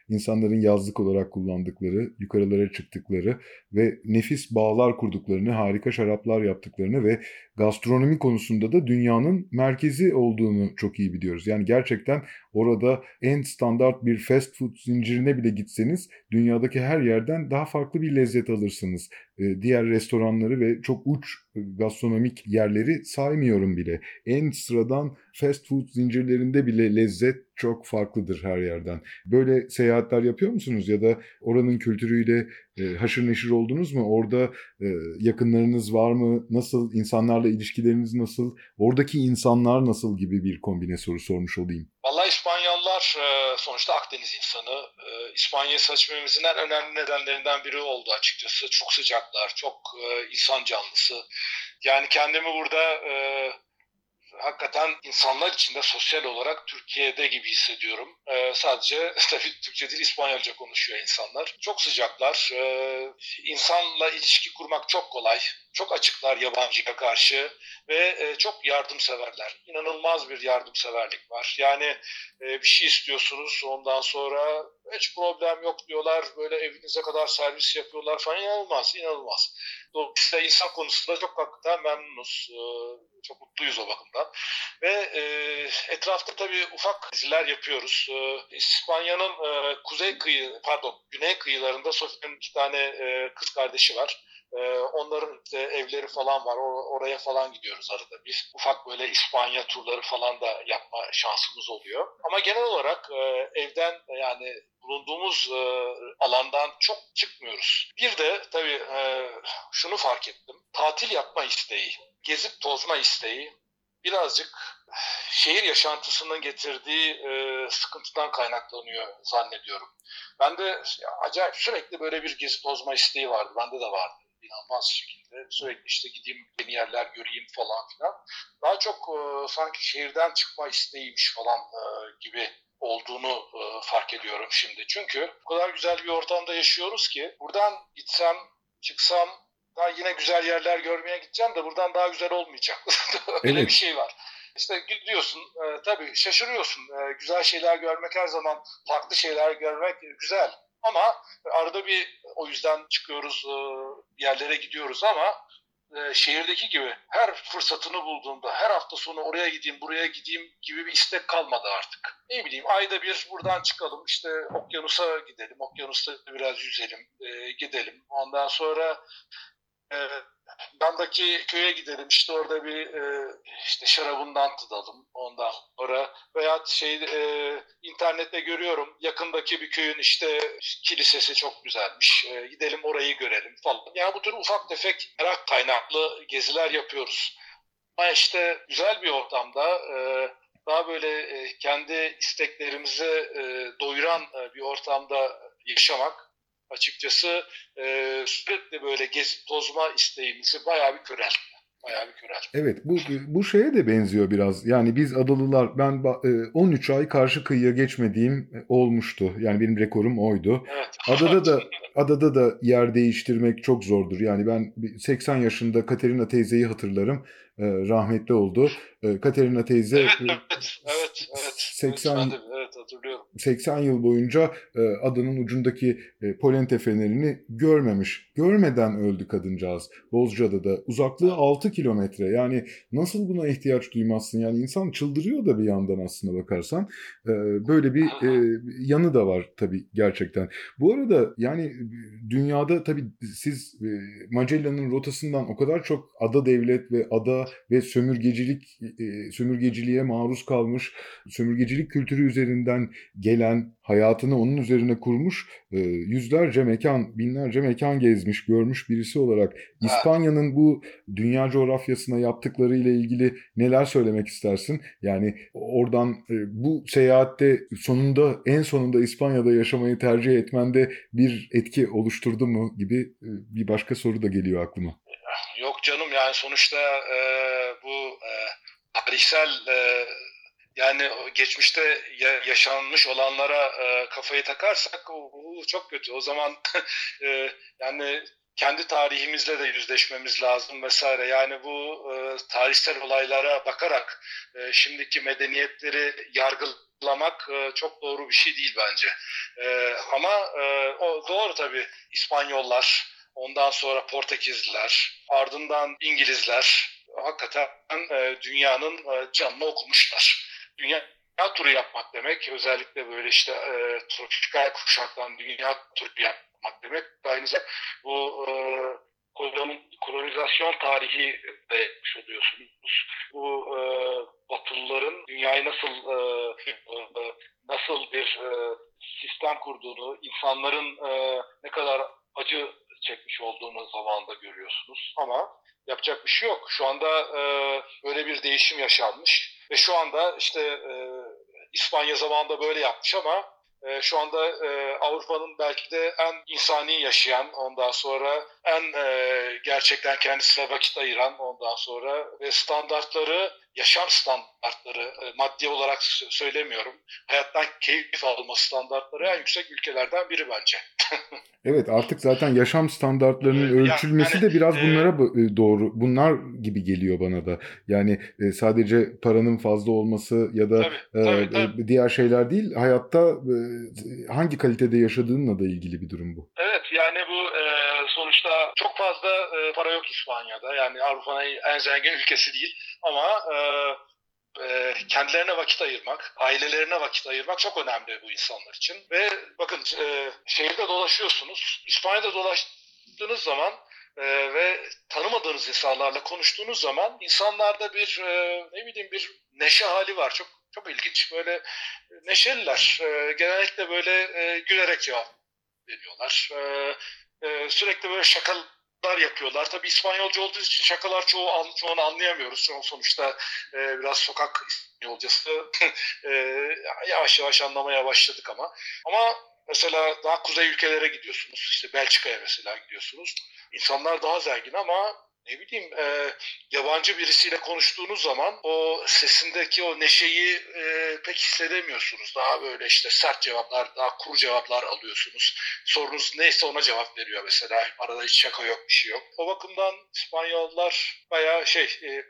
insanların yazlık olarak kullandıkları, yukarılara çıktıkları ve nefis bağlar kurduklarını, harika şaraplar yaptıklarını ve gastronomi konusunda da dünyanın merkezi olduğunu çok iyi biliyoruz. Yani gerçekten orada en standart bir fast food zincirine bile gitseniz dünyadaki her yerden daha farklı bir lezzet alırsınız. Ee, diğer restoranları ve çok uç gastronomik yerleri saymıyorum bile. En sıradan fast food zincirlerinde bile lezzet çok farklıdır her yerden. Böyle seyahatler yapıyor musunuz ya da oranın kültürüyle e, haşır neşir oldunuz mu? Orada e, yakınlarınız var mı? Nasıl? insanlarla ilişkileriniz nasıl? Oradaki insanlar nasıl gibi bir kombine soru sormuş olayım. Vallahi İspanyollar e, sonuçta Akdeniz insanı. E, İspanya'yı seçmemizin en önemli nedenlerinden biri oldu açıkçası. Çok sıcaklar, çok e, insan canlısı. Yani kendimi burada hakikaten insanlar içinde sosyal olarak Türkiye'de gibi hissediyorum. Ee, sadece tabii Türkçe değil İspanyolca konuşuyor insanlar. Çok sıcaklar. Ee, insanla ilişki kurmak çok kolay. Çok açıklar yabancıya karşı ve e, çok yardımseverler. İnanılmaz bir yardımseverlik var. Yani e, bir şey istiyorsunuz ondan sonra hiç problem yok diyorlar. Böyle evinize kadar servis yapıyorlar falan. İnanılmaz, inanılmaz. Dolayısıyla insan konusunda çok hakikaten memnunuz. E, çok mutluyuz o bakımdan. Ve e, etrafta tabii ufak diziler yapıyoruz. E, İspanya'nın e, kuzey kıyı, pardon güney kıyılarında Sofia'nın iki tane e, kız kardeşi var. Ee, onların işte evleri falan var. oraya falan gidiyoruz arada bir. Ufak böyle İspanya turları falan da yapma şansımız oluyor. Ama genel olarak e, evden yani bulunduğumuz e, alandan çok çıkmıyoruz. Bir de tabii e, şunu fark ettim. Tatil yapma isteği, gezip tozma isteği birazcık şehir yaşantısının getirdiği sıkıntıdan kaynaklanıyor zannediyorum. Ben de acayip sürekli böyle bir gezi tozma isteği vardı. Bende de vardı inanılmaz şekilde sürekli işte gideyim yeni yerler göreyim falan filan. Daha çok e, sanki şehirden çıkma isteğiymiş falan e, gibi olduğunu e, fark ediyorum şimdi. Çünkü o kadar güzel bir ortamda yaşıyoruz ki buradan gitsem, çıksam daha yine güzel yerler görmeye gideceğim de buradan daha güzel olmayacak. Öyle evet. bir şey var. İşte gidiyorsun e, tabii şaşırıyorsun. E, güzel şeyler görmek her zaman farklı şeyler görmek güzel. Ama arada bir o yüzden çıkıyoruz e, yerlere gidiyoruz ama e, şehirdeki gibi her fırsatını bulduğumda her hafta sonu oraya gideyim buraya gideyim gibi bir istek kalmadı artık. Ne bileyim ayda bir buradan çıkalım işte okyanusa gidelim okyanusta biraz yüzelim e, gidelim ondan sonra Yandaki köye gidelim işte orada bir e, işte şarabından tadalım ondan sonra veya şey e, internette görüyorum yakındaki bir köyün işte kilisesi çok güzelmiş e, gidelim orayı görelim falan. Yani bu tür ufak tefek merak kaynaklı geziler yapıyoruz. Ama işte güzel bir ortamda e, daha böyle e, kendi isteklerimizi e, doyuran e, bir ortamda yaşamak açıkçası e, sürekli böyle gezip tozma isteğimizi bayağı bir köreltti. Bayağı bir köreltti. Evet bu bu şeye de benziyor biraz. Yani biz adalılar ben 13 ay karşı kıyıya geçmediğim olmuştu. Yani benim rekorum oydu. Evet. Adada da adada da yer değiştirmek çok zordur. Yani ben 80 yaşında Katerina teyzeyi hatırlarım. Rahmetli oldu. Katerina teyze evet, evet, evet. 80 evet, evet hatırlıyorum. 80 yıl boyunca e, adanın ucundaki e, Polente fenerini görmemiş. Görmeden öldü kadıncağız Bozcaada'da. Uzaklığı 6 kilometre. Yani nasıl buna ihtiyaç duymazsın? Yani insan çıldırıyor da bir yandan aslında bakarsan. E, böyle bir e, yanı da var tabii gerçekten. Bu arada yani dünyada tabii siz e, Magellan'ın rotasından o kadar çok ada devlet ve ada ve sömürgecilik e, sömürgeciliğe maruz kalmış, sömürgecilik kültürü üzerinden gelen, hayatını onun üzerine kurmuş e, yüzlerce mekan, binlerce mekan gezmiş, görmüş birisi olarak İspanya'nın bu dünya coğrafyasına yaptıkları ile ilgili neler söylemek istersin? Yani oradan e, bu seyahatte sonunda en sonunda İspanya'da yaşamayı tercih etmende bir etki oluşturdu mu gibi e, bir başka soru da geliyor aklıma. Yok canım yani sonuçta e, bu e, tarihsel e, yani geçmişte yaşanmış olanlara e, kafayı takarsak o, o çok kötü. O zaman e, yani kendi tarihimizle de yüzleşmemiz lazım vesaire. Yani bu e, tarihsel olaylara bakarak e, şimdiki medeniyetleri yargılamak e, çok doğru bir şey değil bence. E, ama e, o doğru tabii İspanyollar, ondan sonra Portekizliler, ardından İngilizler hakikaten e, dünyanın e, canını okumuşlar dünya turu yapmak demek. Özellikle böyle işte e, tropikal kuşaktan dünya turu yapmak demek. Aynı zamanda bu e, kolonizasyon tarihi de yapmış oluyorsunuz. Bu e, Batılıların dünyayı nasıl e, e, nasıl bir e, sistem kurduğunu, insanların e, ne kadar acı çekmiş olduğunu zamanda görüyorsunuz. Ama yapacak bir şey yok. Şu anda e, böyle bir değişim yaşanmış. Ve şu anda işte e, İspanya zamanında böyle yapmış ama e, şu anda e, Avrupa'nın belki de en insani yaşayan, ondan sonra en e, gerçekten kendisine vakit ayıran ondan sonra ve standartları yaşam standartları e, maddi olarak söylemiyorum. Hayattan keyif alma standartları en yüksek ülkelerden biri bence. evet artık zaten yaşam standartlarının ölçülmesi yani, de biraz e, bunlara e, doğru. Bunlar gibi geliyor bana da. Yani sadece paranın fazla olması ya da tabii, tabii, tabii. diğer şeyler değil. Hayatta hangi kalitede yaşadığınla da ilgili bir durum bu. Evet yani bu sonuçta çok fazla para yok İspanya'da. Yani Avrupa'nın en zengin ülkesi değil ama e, e, kendilerine vakit ayırmak, ailelerine vakit ayırmak çok önemli bu insanlar için. Ve bakın e, şehirde dolaşıyorsunuz. İspanya'da dolaştığınız zaman e, ve tanımadığınız insanlarla konuştuğunuz zaman insanlarda bir e, ne bileyim bir neşe hali var. Çok çok ilginç. Böyle neşeliler. E, genellikle böyle e, gülerek cevap veriyorlar. E, e, sürekli böyle şakalar yapıyorlar. Tabii İspanyolca olduğu için şakalar çoğu çoğunu anlayamıyoruz. Sonuçta e, biraz sokak İspanyolcası e, yavaş yavaş anlamaya başladık ama. Ama mesela daha kuzey ülkelere gidiyorsunuz. İşte Belçika'ya mesela gidiyorsunuz. İnsanlar daha zengin ama ne bileyim e, yabancı birisiyle konuştuğunuz zaman o sesindeki o neşeyi e, pek hissedemiyorsunuz. Daha böyle işte sert cevaplar, daha kuru cevaplar alıyorsunuz. Sorunuz neyse ona cevap veriyor mesela. Arada hiç şaka yok, bir şey yok. O bakımdan İspanyollar bayağı şey e,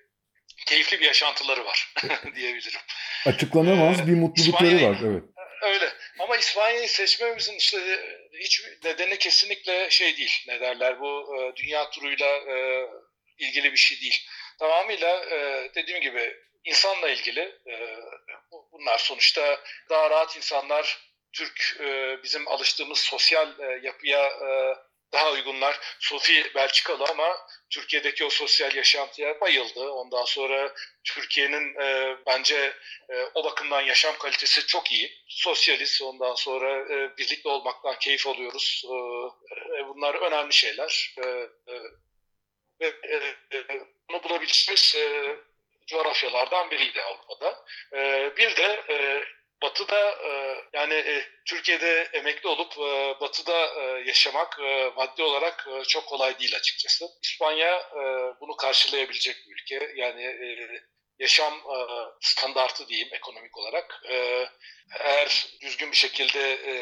keyifli bir yaşantıları var diyebilirim. Açıklanamaz bir mutlulukları var, evet. Öyle. Ama İspanya'yı seçmemizin işte hiç nedeni kesinlikle şey değil. Ne derler bu e, dünya turuyla e, ilgili bir şey değil. Tamamıyla e, dediğim gibi insanla ilgili. E, bunlar sonuçta daha rahat insanlar Türk e, bizim alıştığımız sosyal e, yapıya e, daha uygunlar. Sofi Belçikalı ama Türkiye'deki o sosyal yaşantıya bayıldı. Ondan sonra Türkiye'nin e, bence e, o bakımdan yaşam kalitesi çok iyi. Sosyalist ondan sonra e, birlikte olmaktan keyif alıyoruz. E, e, bunlar önemli şeyler. E, e, e, e, bunu bulabileceğimiz e, coğrafyalardan biriydi Avrupa'da. E, bir de e, Batı'da e, yani e, Türkiye'de emekli olup e, Batı'da e, yaşamak e, maddi olarak e, çok kolay değil açıkçası. İspanya e, bunu karşılayabilecek bir ülke. Yani e, yaşam e, standartı diyeyim ekonomik olarak. E, eğer düzgün bir şekilde e,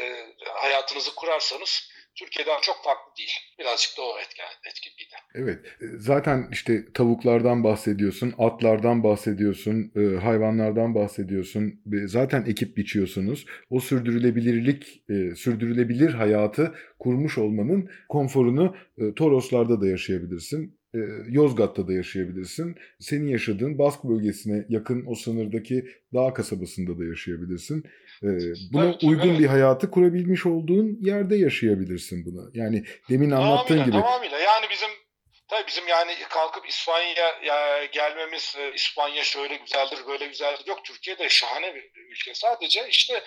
hayatınızı kurarsanız Türkiye'den çok farklı değil. Birazcık da o etken, etkiliydi. Evet. E, zaten işte tavuklardan bahsediyorsun, atlardan bahsediyorsun, e, hayvanlardan bahsediyorsun. Zaten ekip biçiyorsunuz. O sürdürülebilirlik, e, sürdürülebilir hayatı kurmuş olmanın konforunu Toroslarda da yaşayabilirsin. Yozgat'ta da yaşayabilirsin. Senin yaşadığın Bask bölgesine yakın o sınırdaki dağ kasabasında da yaşayabilirsin. Buna evet, uygun bir hayatı kurabilmiş olduğun yerde yaşayabilirsin bunu. Yani demin anlattığın tamamıyla, gibi. Tamamıyla yani bizim Tabii bizim yani kalkıp İspanya gelmemiz, İspanya şöyle güzeldir, böyle güzeldir. Yok Türkiye'de şahane bir ülke. Sadece işte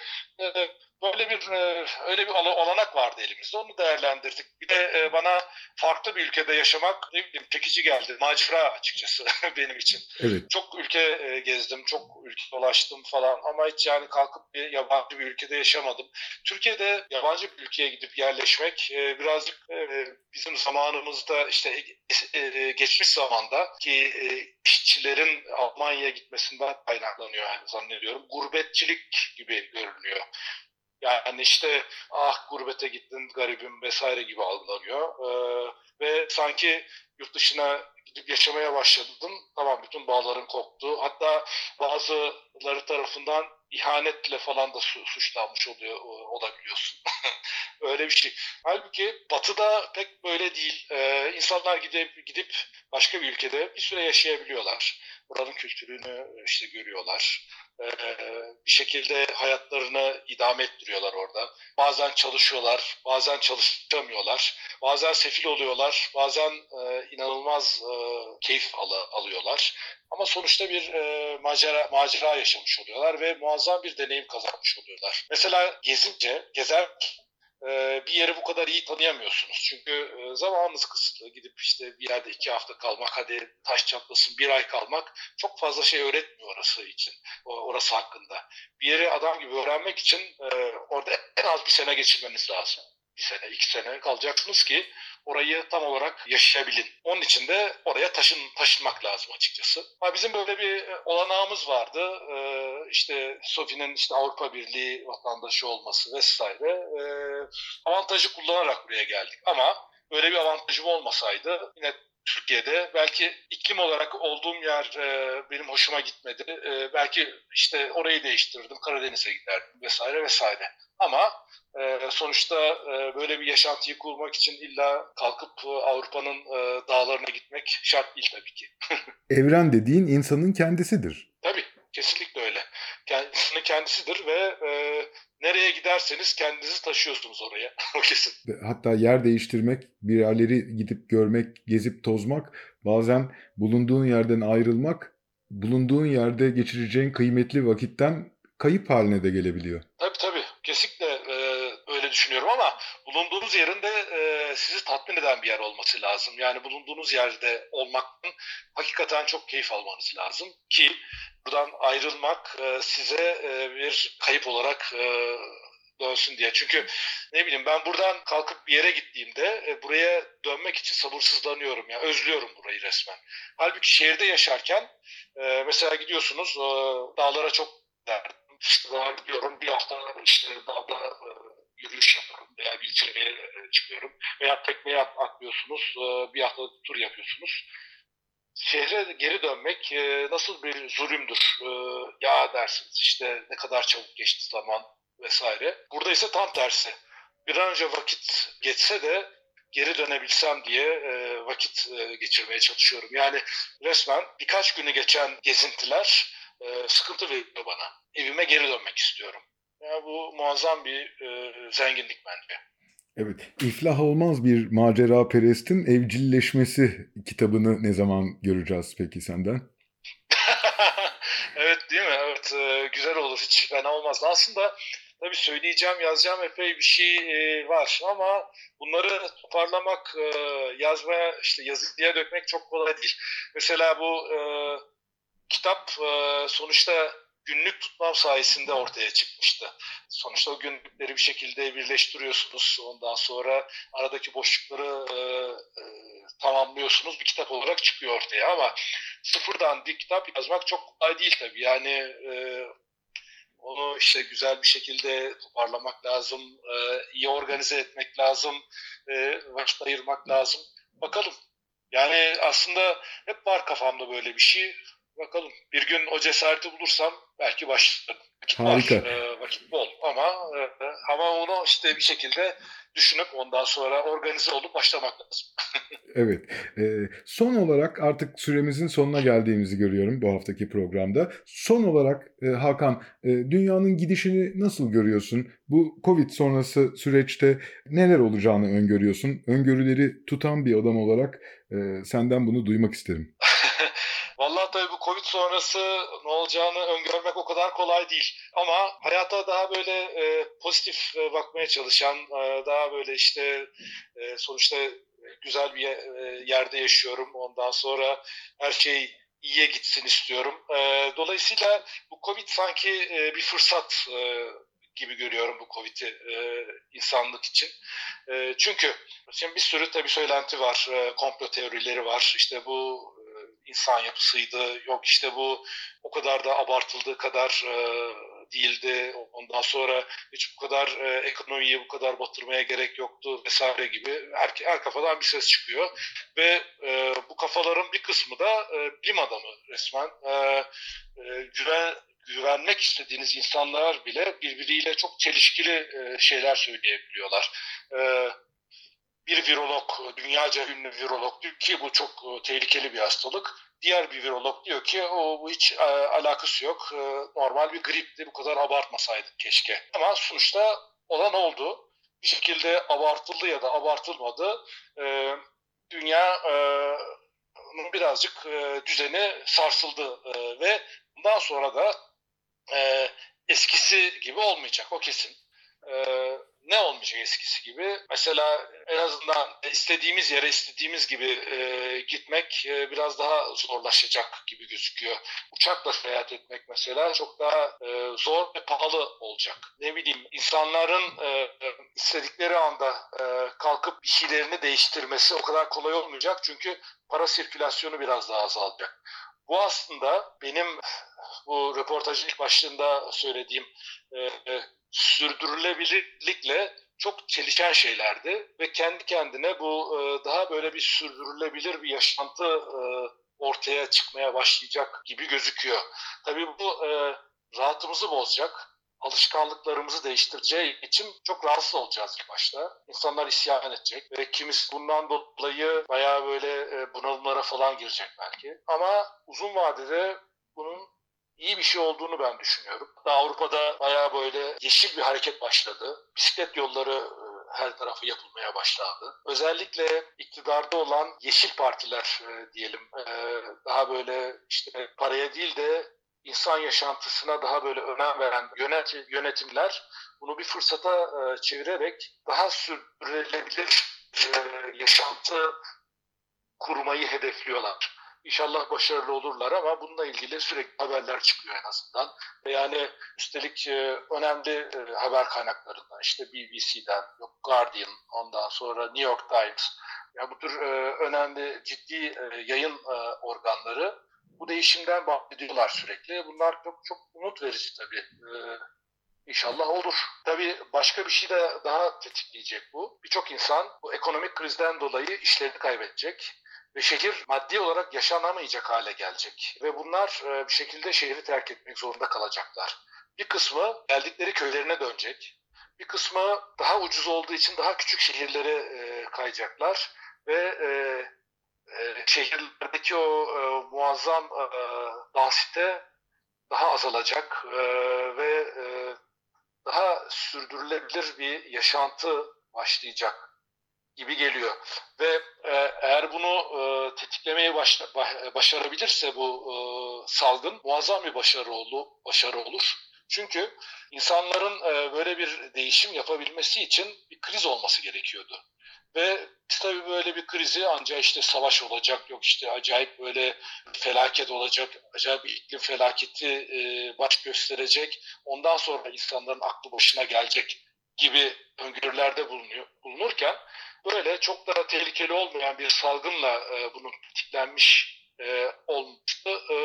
böyle bir e, öyle bir olanak vardı elimizde. Onu değerlendirdik. Bir de e, bana farklı bir ülkede yaşamak ne bileyim çekici geldi. Macera açıkçası benim için. Evet. Çok ülke e, gezdim, çok ülke dolaştım falan ama hiç yani kalkıp bir yabancı bir ülkede yaşamadım. Türkiye'de yabancı bir ülkeye gidip yerleşmek birazcık bizim zamanımızda işte geçmiş zamanda ki işçilerin Almanya'ya gitmesinden kaynaklanıyor zannediyorum. Gurbetçilik gibi görünüyor. Yani işte ah gurbete gittin garibim vesaire gibi algılanıyor. Ee, ve sanki yurt dışına gidip yaşamaya başladın. Tamam bütün bağların koptu. Hatta bazıları tarafından ihanetle falan da su, suçlanmış oluyor olabiliyorsun. Öyle bir şey. Halbuki Batı'da pek böyle değil. Ee, insanlar gidip gidip başka bir ülkede bir süre yaşayabiliyorlar. Buranın kültürünü işte görüyorlar. Ee, bir şekilde hayatlarını idame ettiriyorlar orada. Bazen çalışıyorlar, bazen çalışamıyorlar. Bazen sefil oluyorlar, bazen e, inanılmaz e, keyif al alıyorlar. Ama sonuçta bir e, macera, macera yaşamış oluyorlar ve muazzam bir deneyim kazanmış oluyorlar. Mesela gezince, gezer bir yeri bu kadar iyi tanıyamıyorsunuz. Çünkü e, zamanınız kısıtlı. Gidip işte bir yerde iki hafta kalmak, hadi taş çatlasın bir ay kalmak çok fazla şey öğretmiyor orası için, orası hakkında. Bir yeri adam gibi öğrenmek için e, orada en az bir sene geçirmeniz lazım. Bir sene, iki sene kalacaksınız ki orayı tam olarak yaşayabilin. Onun için de oraya taşın, taşınmak lazım açıkçası. Ama bizim böyle bir e, olanağımız vardı. Ee, işte Sofi'nin işte Avrupa Birliği vatandaşı olması vesaire. Ee, avantajı kullanarak buraya geldik. Ama böyle bir avantajım olmasaydı yine Türkiye'de belki iklim olarak olduğum yer e, benim hoşuma gitmedi. E, belki işte orayı değiştirdim, Karadeniz'e giderdim vesaire vesaire. Ama e, sonuçta e, böyle bir yaşantıyı kurmak için illa kalkıp e, Avrupa'nın e, dağlarına gitmek şart değil tabii ki. Evren dediğin insanın kendisidir. Tabii, kesinlikle öyle. Kendisinin kendisidir ve e, nereye giderseniz kendinizi taşıyorsunuz oraya. o kesin. Hatta yer değiştirmek, bir yerleri gidip görmek, gezip tozmak, bazen bulunduğun yerden ayrılmak, bulunduğun yerde geçireceğin kıymetli vakitten kayıp haline de gelebiliyor. Tabii tabii. Kesinlikle e, öyle düşünüyorum ama bulunduğunuz yerin de e, sizi tatmin eden bir yer olması lazım. Yani bulunduğunuz yerde olmaktan hakikaten çok keyif almanız lazım ki buradan ayrılmak e, size e, bir kayıp olarak e, dönsün diye. Çünkü ne bileyim ben buradan kalkıp bir yere gittiğimde e, buraya dönmek için sabırsızlanıyorum. Yani özlüyorum burayı resmen. Halbuki şehirde yaşarken e, mesela gidiyorsunuz e, dağlara çok derdim işte gidiyorum bir hafta işte dağda e, yürüyüş yapıyorum veya bir zirveye e, çıkıyorum veya tekneye atlıyorsunuz e, bir hafta tur yapıyorsunuz. Şehre geri dönmek e, nasıl bir zulümdür. Ya dersiniz işte ne kadar çabuk geçti zaman vesaire. Burada ise tam tersi. Bir an önce vakit geçse de geri dönebilsem diye vakit geçirmeye çalışıyorum. Yani resmen birkaç günü geçen gezintiler sıkıntı veriyor bana. Evime geri dönmek istiyorum. Yani bu muazzam bir e, zenginlik bence. Evet, iflah olmaz bir macera perestin evcilleşmesi kitabını ne zaman göreceğiz peki senden? evet değil mi? Evet e, güzel olur. Hiç fena olmaz. Aslında tabii söyleyeceğim, yazacağım epey bir şey e, var ama bunları toparlamak, e, yazmaya, işte yazıya dökmek çok kolay değil. Mesela bu e, kitap e, sonuçta günlük tutmam sayesinde ortaya çıkmıştı. Sonuçta o günlükleri bir şekilde birleştiriyorsunuz. Ondan sonra aradaki boşlukları e, e, tamamlıyorsunuz. Bir kitap olarak çıkıyor ortaya ama sıfırdan bir kitap yazmak çok kolay değil tabii. Yani e, onu işte güzel bir şekilde toparlamak lazım, e, iyi organize etmek lazım, e, vakit ayırmak lazım. Bakalım. Yani aslında hep var kafamda böyle bir şey. Bakalım bir gün o cesareti bulursam belki başlarım. Vakit Harika. Var, e, vakit bol ama e, ama onu işte bir şekilde düşünüp ondan sonra organize olup başlamak lazım. Evet. E, son olarak artık süremizin sonuna geldiğimizi görüyorum bu haftaki programda. Son olarak e, Hakan, e, dünyanın gidişini nasıl görüyorsun? Bu Covid sonrası süreçte neler olacağını öngörüyorsun? Öngörüleri tutan bir adam olarak e, senden bunu duymak isterim. Tabii bu Covid sonrası ne olacağını öngörmek o kadar kolay değil. Ama hayata daha böyle e, pozitif e, bakmaya çalışan, e, daha böyle işte e, sonuçta güzel bir e, yerde yaşıyorum. Ondan sonra her şey iyiye gitsin istiyorum. E, dolayısıyla bu Covid sanki e, bir fırsat gibi görüyorum bu Covid'i e, insanlık için. E, çünkü şimdi bir sürü tabii söylenti var, e, komplo teorileri var. İşte bu insan yapısıydı. Yok işte bu o kadar da abartıldığı kadar e, değildi. Ondan sonra hiç bu kadar e, ekonomiyi bu kadar batırmaya gerek yoktu vesaire gibi her, her kafadan bir ses çıkıyor. Ve e, bu kafaların bir kısmı da e, bilim adamı resmen. E, e, güven güvenmek istediğiniz insanlar bile birbiriyle çok çelişkili e, şeyler söyleyebiliyorlar. E, bir virolog, dünyaca ünlü virolog diyor ki bu çok e, tehlikeli bir hastalık. Diğer bir virolog diyor ki o bu hiç e, alakası yok. E, normal bir gripti. Bu kadar abartmasaydık keşke. Ama sonuçta olan oldu. Bir şekilde abartıldı ya da abartılmadı. E, dünya e, birazcık e, düzeni sarsıldı e, ve bundan sonra da e, eskisi gibi olmayacak o kesin. E, ne olmayacak eskisi gibi? Mesela en azından istediğimiz yere istediğimiz gibi e, gitmek e, biraz daha zorlaşacak gibi gözüküyor. Uçakla seyahat etmek mesela çok daha e, zor ve pahalı olacak. Ne bileyim insanların e, istedikleri anda e, kalkıp bir şeylerini değiştirmesi o kadar kolay olmayacak çünkü para sirkülasyonu biraz daha azalacak. Bu aslında benim bu röportajın ilk başlığında söylediğim e, sürdürülebilirlikle çok çelişen şeylerdi ve kendi kendine bu e, daha böyle bir sürdürülebilir bir yaşantı e, ortaya çıkmaya başlayacak gibi gözüküyor. Tabii bu e, rahatımızı bozacak, alışkanlıklarımızı değiştireceği için çok rahatsız olacağız ilk başta. İnsanlar isyan edecek ve kimisi bundan dolayı bayağı böyle bunalımlara falan girecek belki. Ama uzun vadede bunun iyi bir şey olduğunu ben düşünüyorum. Hatta Avrupa'da bayağı böyle yeşil bir hareket başladı. Bisiklet yolları e, her tarafı yapılmaya başladı. Özellikle iktidarda olan yeşil partiler e, diyelim e, daha böyle işte paraya değil de insan yaşantısına daha böyle önem veren yönetimler bunu bir fırsata çevirerek daha sürdürülebilir yaşantı kurmayı hedefliyorlar. İnşallah başarılı olurlar ama bununla ilgili sürekli haberler çıkıyor en azından. Yani üstelik e, önemli e, haber kaynaklarından işte BBC'den, Guardian, ondan sonra New York Times. Yani bu tür e, önemli ciddi yayın organları bu değişimden bahsediyorlar sürekli. Bunlar çok çok umut verici tabii. İnşallah olur. Tabii başka bir şey de daha tetikleyecek bu. Birçok insan bu ekonomik krizden dolayı işlerini kaybedecek ve şehir maddi olarak yaşanamayacak hale gelecek. Ve bunlar e, bir şekilde şehri terk etmek zorunda kalacaklar. Bir kısmı geldikleri köylerine dönecek. Bir kısmı daha ucuz olduğu için daha küçük şehirlere e, kayacaklar ve e, şehirlerdeki o muazzam e, densite daha azalacak ve daha sürdürülebilir bir yaşantı başlayacak gibi geliyor. Ve e, eğer bunu e, tetiklemeye başla, başarabilirse bu e, salgın muazzam bir başarı, oldu, başarı olur. Çünkü insanların e, böyle bir değişim yapabilmesi için bir kriz olması gerekiyordu. Ve tabii böyle bir krizi ancak işte savaş olacak, yok işte acayip böyle felaket olacak, acayip bir iklim felaketi e, baş gösterecek. Ondan sonra insanların aklı başına gelecek gibi öngörülerde bulunuyor, bulunurken böyle çok da tehlikeli olmayan bir salgınla e, bunun tetiklenmiş e, olması e,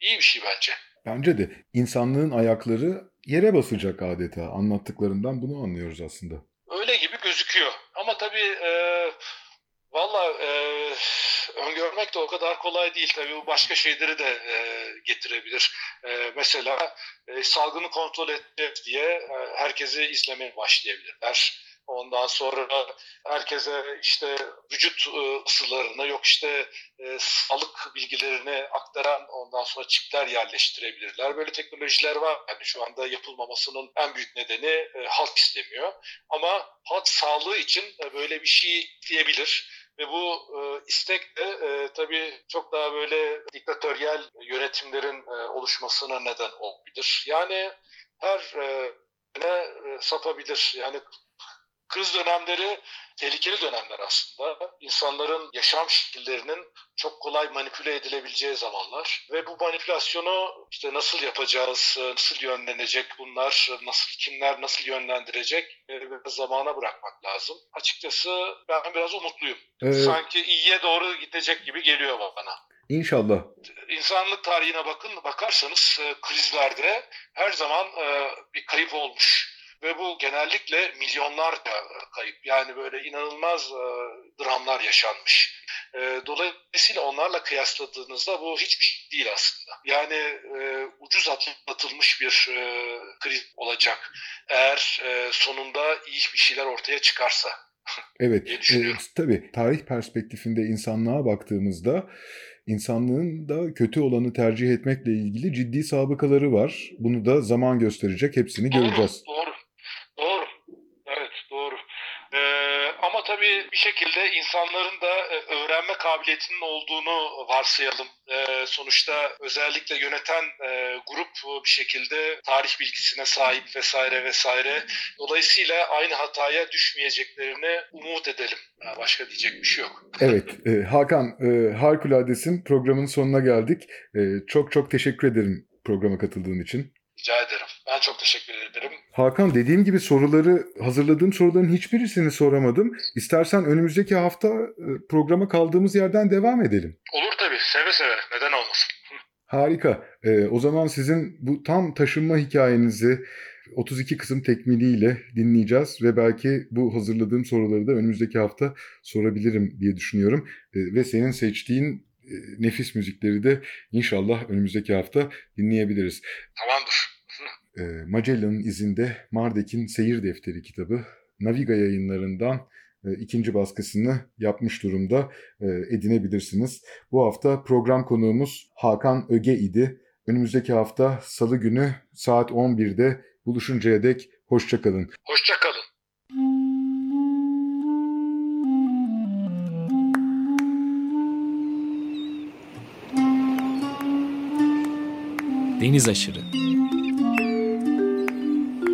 iyi bir şey bence. Bence de insanlığın ayakları yere basacak adeta. Anlattıklarından bunu anlıyoruz aslında. Öyle gibi gözüküyor. Ama tabii e, valla e, öngörmek de o kadar kolay değil. Tabii bu başka şeyleri de e, getirebilir. E, mesela e, salgını kontrol edeceğiz diye e, herkesi izlemeye başlayabilirler. Ondan sonra herkese işte vücut e, ısılarını yok işte e, sağlık bilgilerini aktaran ondan sonra çipler yerleştirebilirler. Böyle teknolojiler var. Yani şu anda yapılmamasının en büyük nedeni e, halk istemiyor. Ama halk sağlığı için e, böyle bir şey diyebilir. Ve bu e, istek de e, tabii çok daha böyle diktatöryel yönetimlerin e, oluşmasına neden olabilir. Yani her e, ne e, sapabilir. Yani kriz dönemleri tehlikeli dönemler aslında. İnsanların yaşam şekillerinin çok kolay manipüle edilebileceği zamanlar ve bu manipülasyonu işte nasıl yapacağız, nasıl yönlenecek bunlar, nasıl kimler nasıl yönlendirecek e, zamana bırakmak lazım. Açıkçası ben biraz umutluyum. Ee, Sanki iyiye doğru gidecek gibi geliyor bana. İnşallah. İnsanlık tarihine bakın bakarsanız e, krizlerde her zaman e, bir kayıp olmuş ve bu genellikle milyonlarca kayıp. Yani böyle inanılmaz e, dramlar yaşanmış. E, dolayısıyla onlarla kıyasladığınızda bu hiçbir şey değil aslında. Yani e, ucuz atlatılmış bir e, kriz olacak. Eğer e, sonunda iyi bir şeyler ortaya çıkarsa. Evet, e, tabii tarih perspektifinde insanlığa baktığımızda insanlığın da kötü olanı tercih etmekle ilgili ciddi sabıkaları var. Bunu da zaman gösterecek, hepsini doğru, göreceğiz. Doğru, tabii bir şekilde insanların da e, öğrenme kabiliyetinin olduğunu varsayalım. E, sonuçta özellikle yöneten e, grup bir şekilde tarih bilgisine sahip vesaire vesaire. Dolayısıyla aynı hataya düşmeyeceklerini umut edelim. Başka diyecek bir şey yok. Evet Hakan harikuladesin programın sonuna geldik. Çok çok teşekkür ederim programa katıldığın için. Rica ederim. Ben çok teşekkür ederim. Hakan dediğim gibi soruları hazırladığım soruların hiçbirisini soramadım. İstersen önümüzdeki hafta e, programa kaldığımız yerden devam edelim. Olur tabii. Seve seve. Neden olmasın? Harika. Ee, o zaman sizin bu tam taşınma hikayenizi 32 kısım tekmiliyle dinleyeceğiz ve belki bu hazırladığım soruları da önümüzdeki hafta sorabilirim diye düşünüyorum. Ee, ve senin seçtiğin e, nefis müzikleri de inşallah önümüzdeki hafta dinleyebiliriz. Tamamdır. E, Magellan'ın izinde Mardek'in Seyir Defteri kitabı Naviga yayınlarından e, ikinci baskısını yapmış durumda edinebilirsiniz. Bu hafta program konuğumuz Hakan Öge idi. Önümüzdeki hafta salı günü saat 11'de buluşuncaya dek hoşçakalın. Hoşçakalın. Deniz aşırı.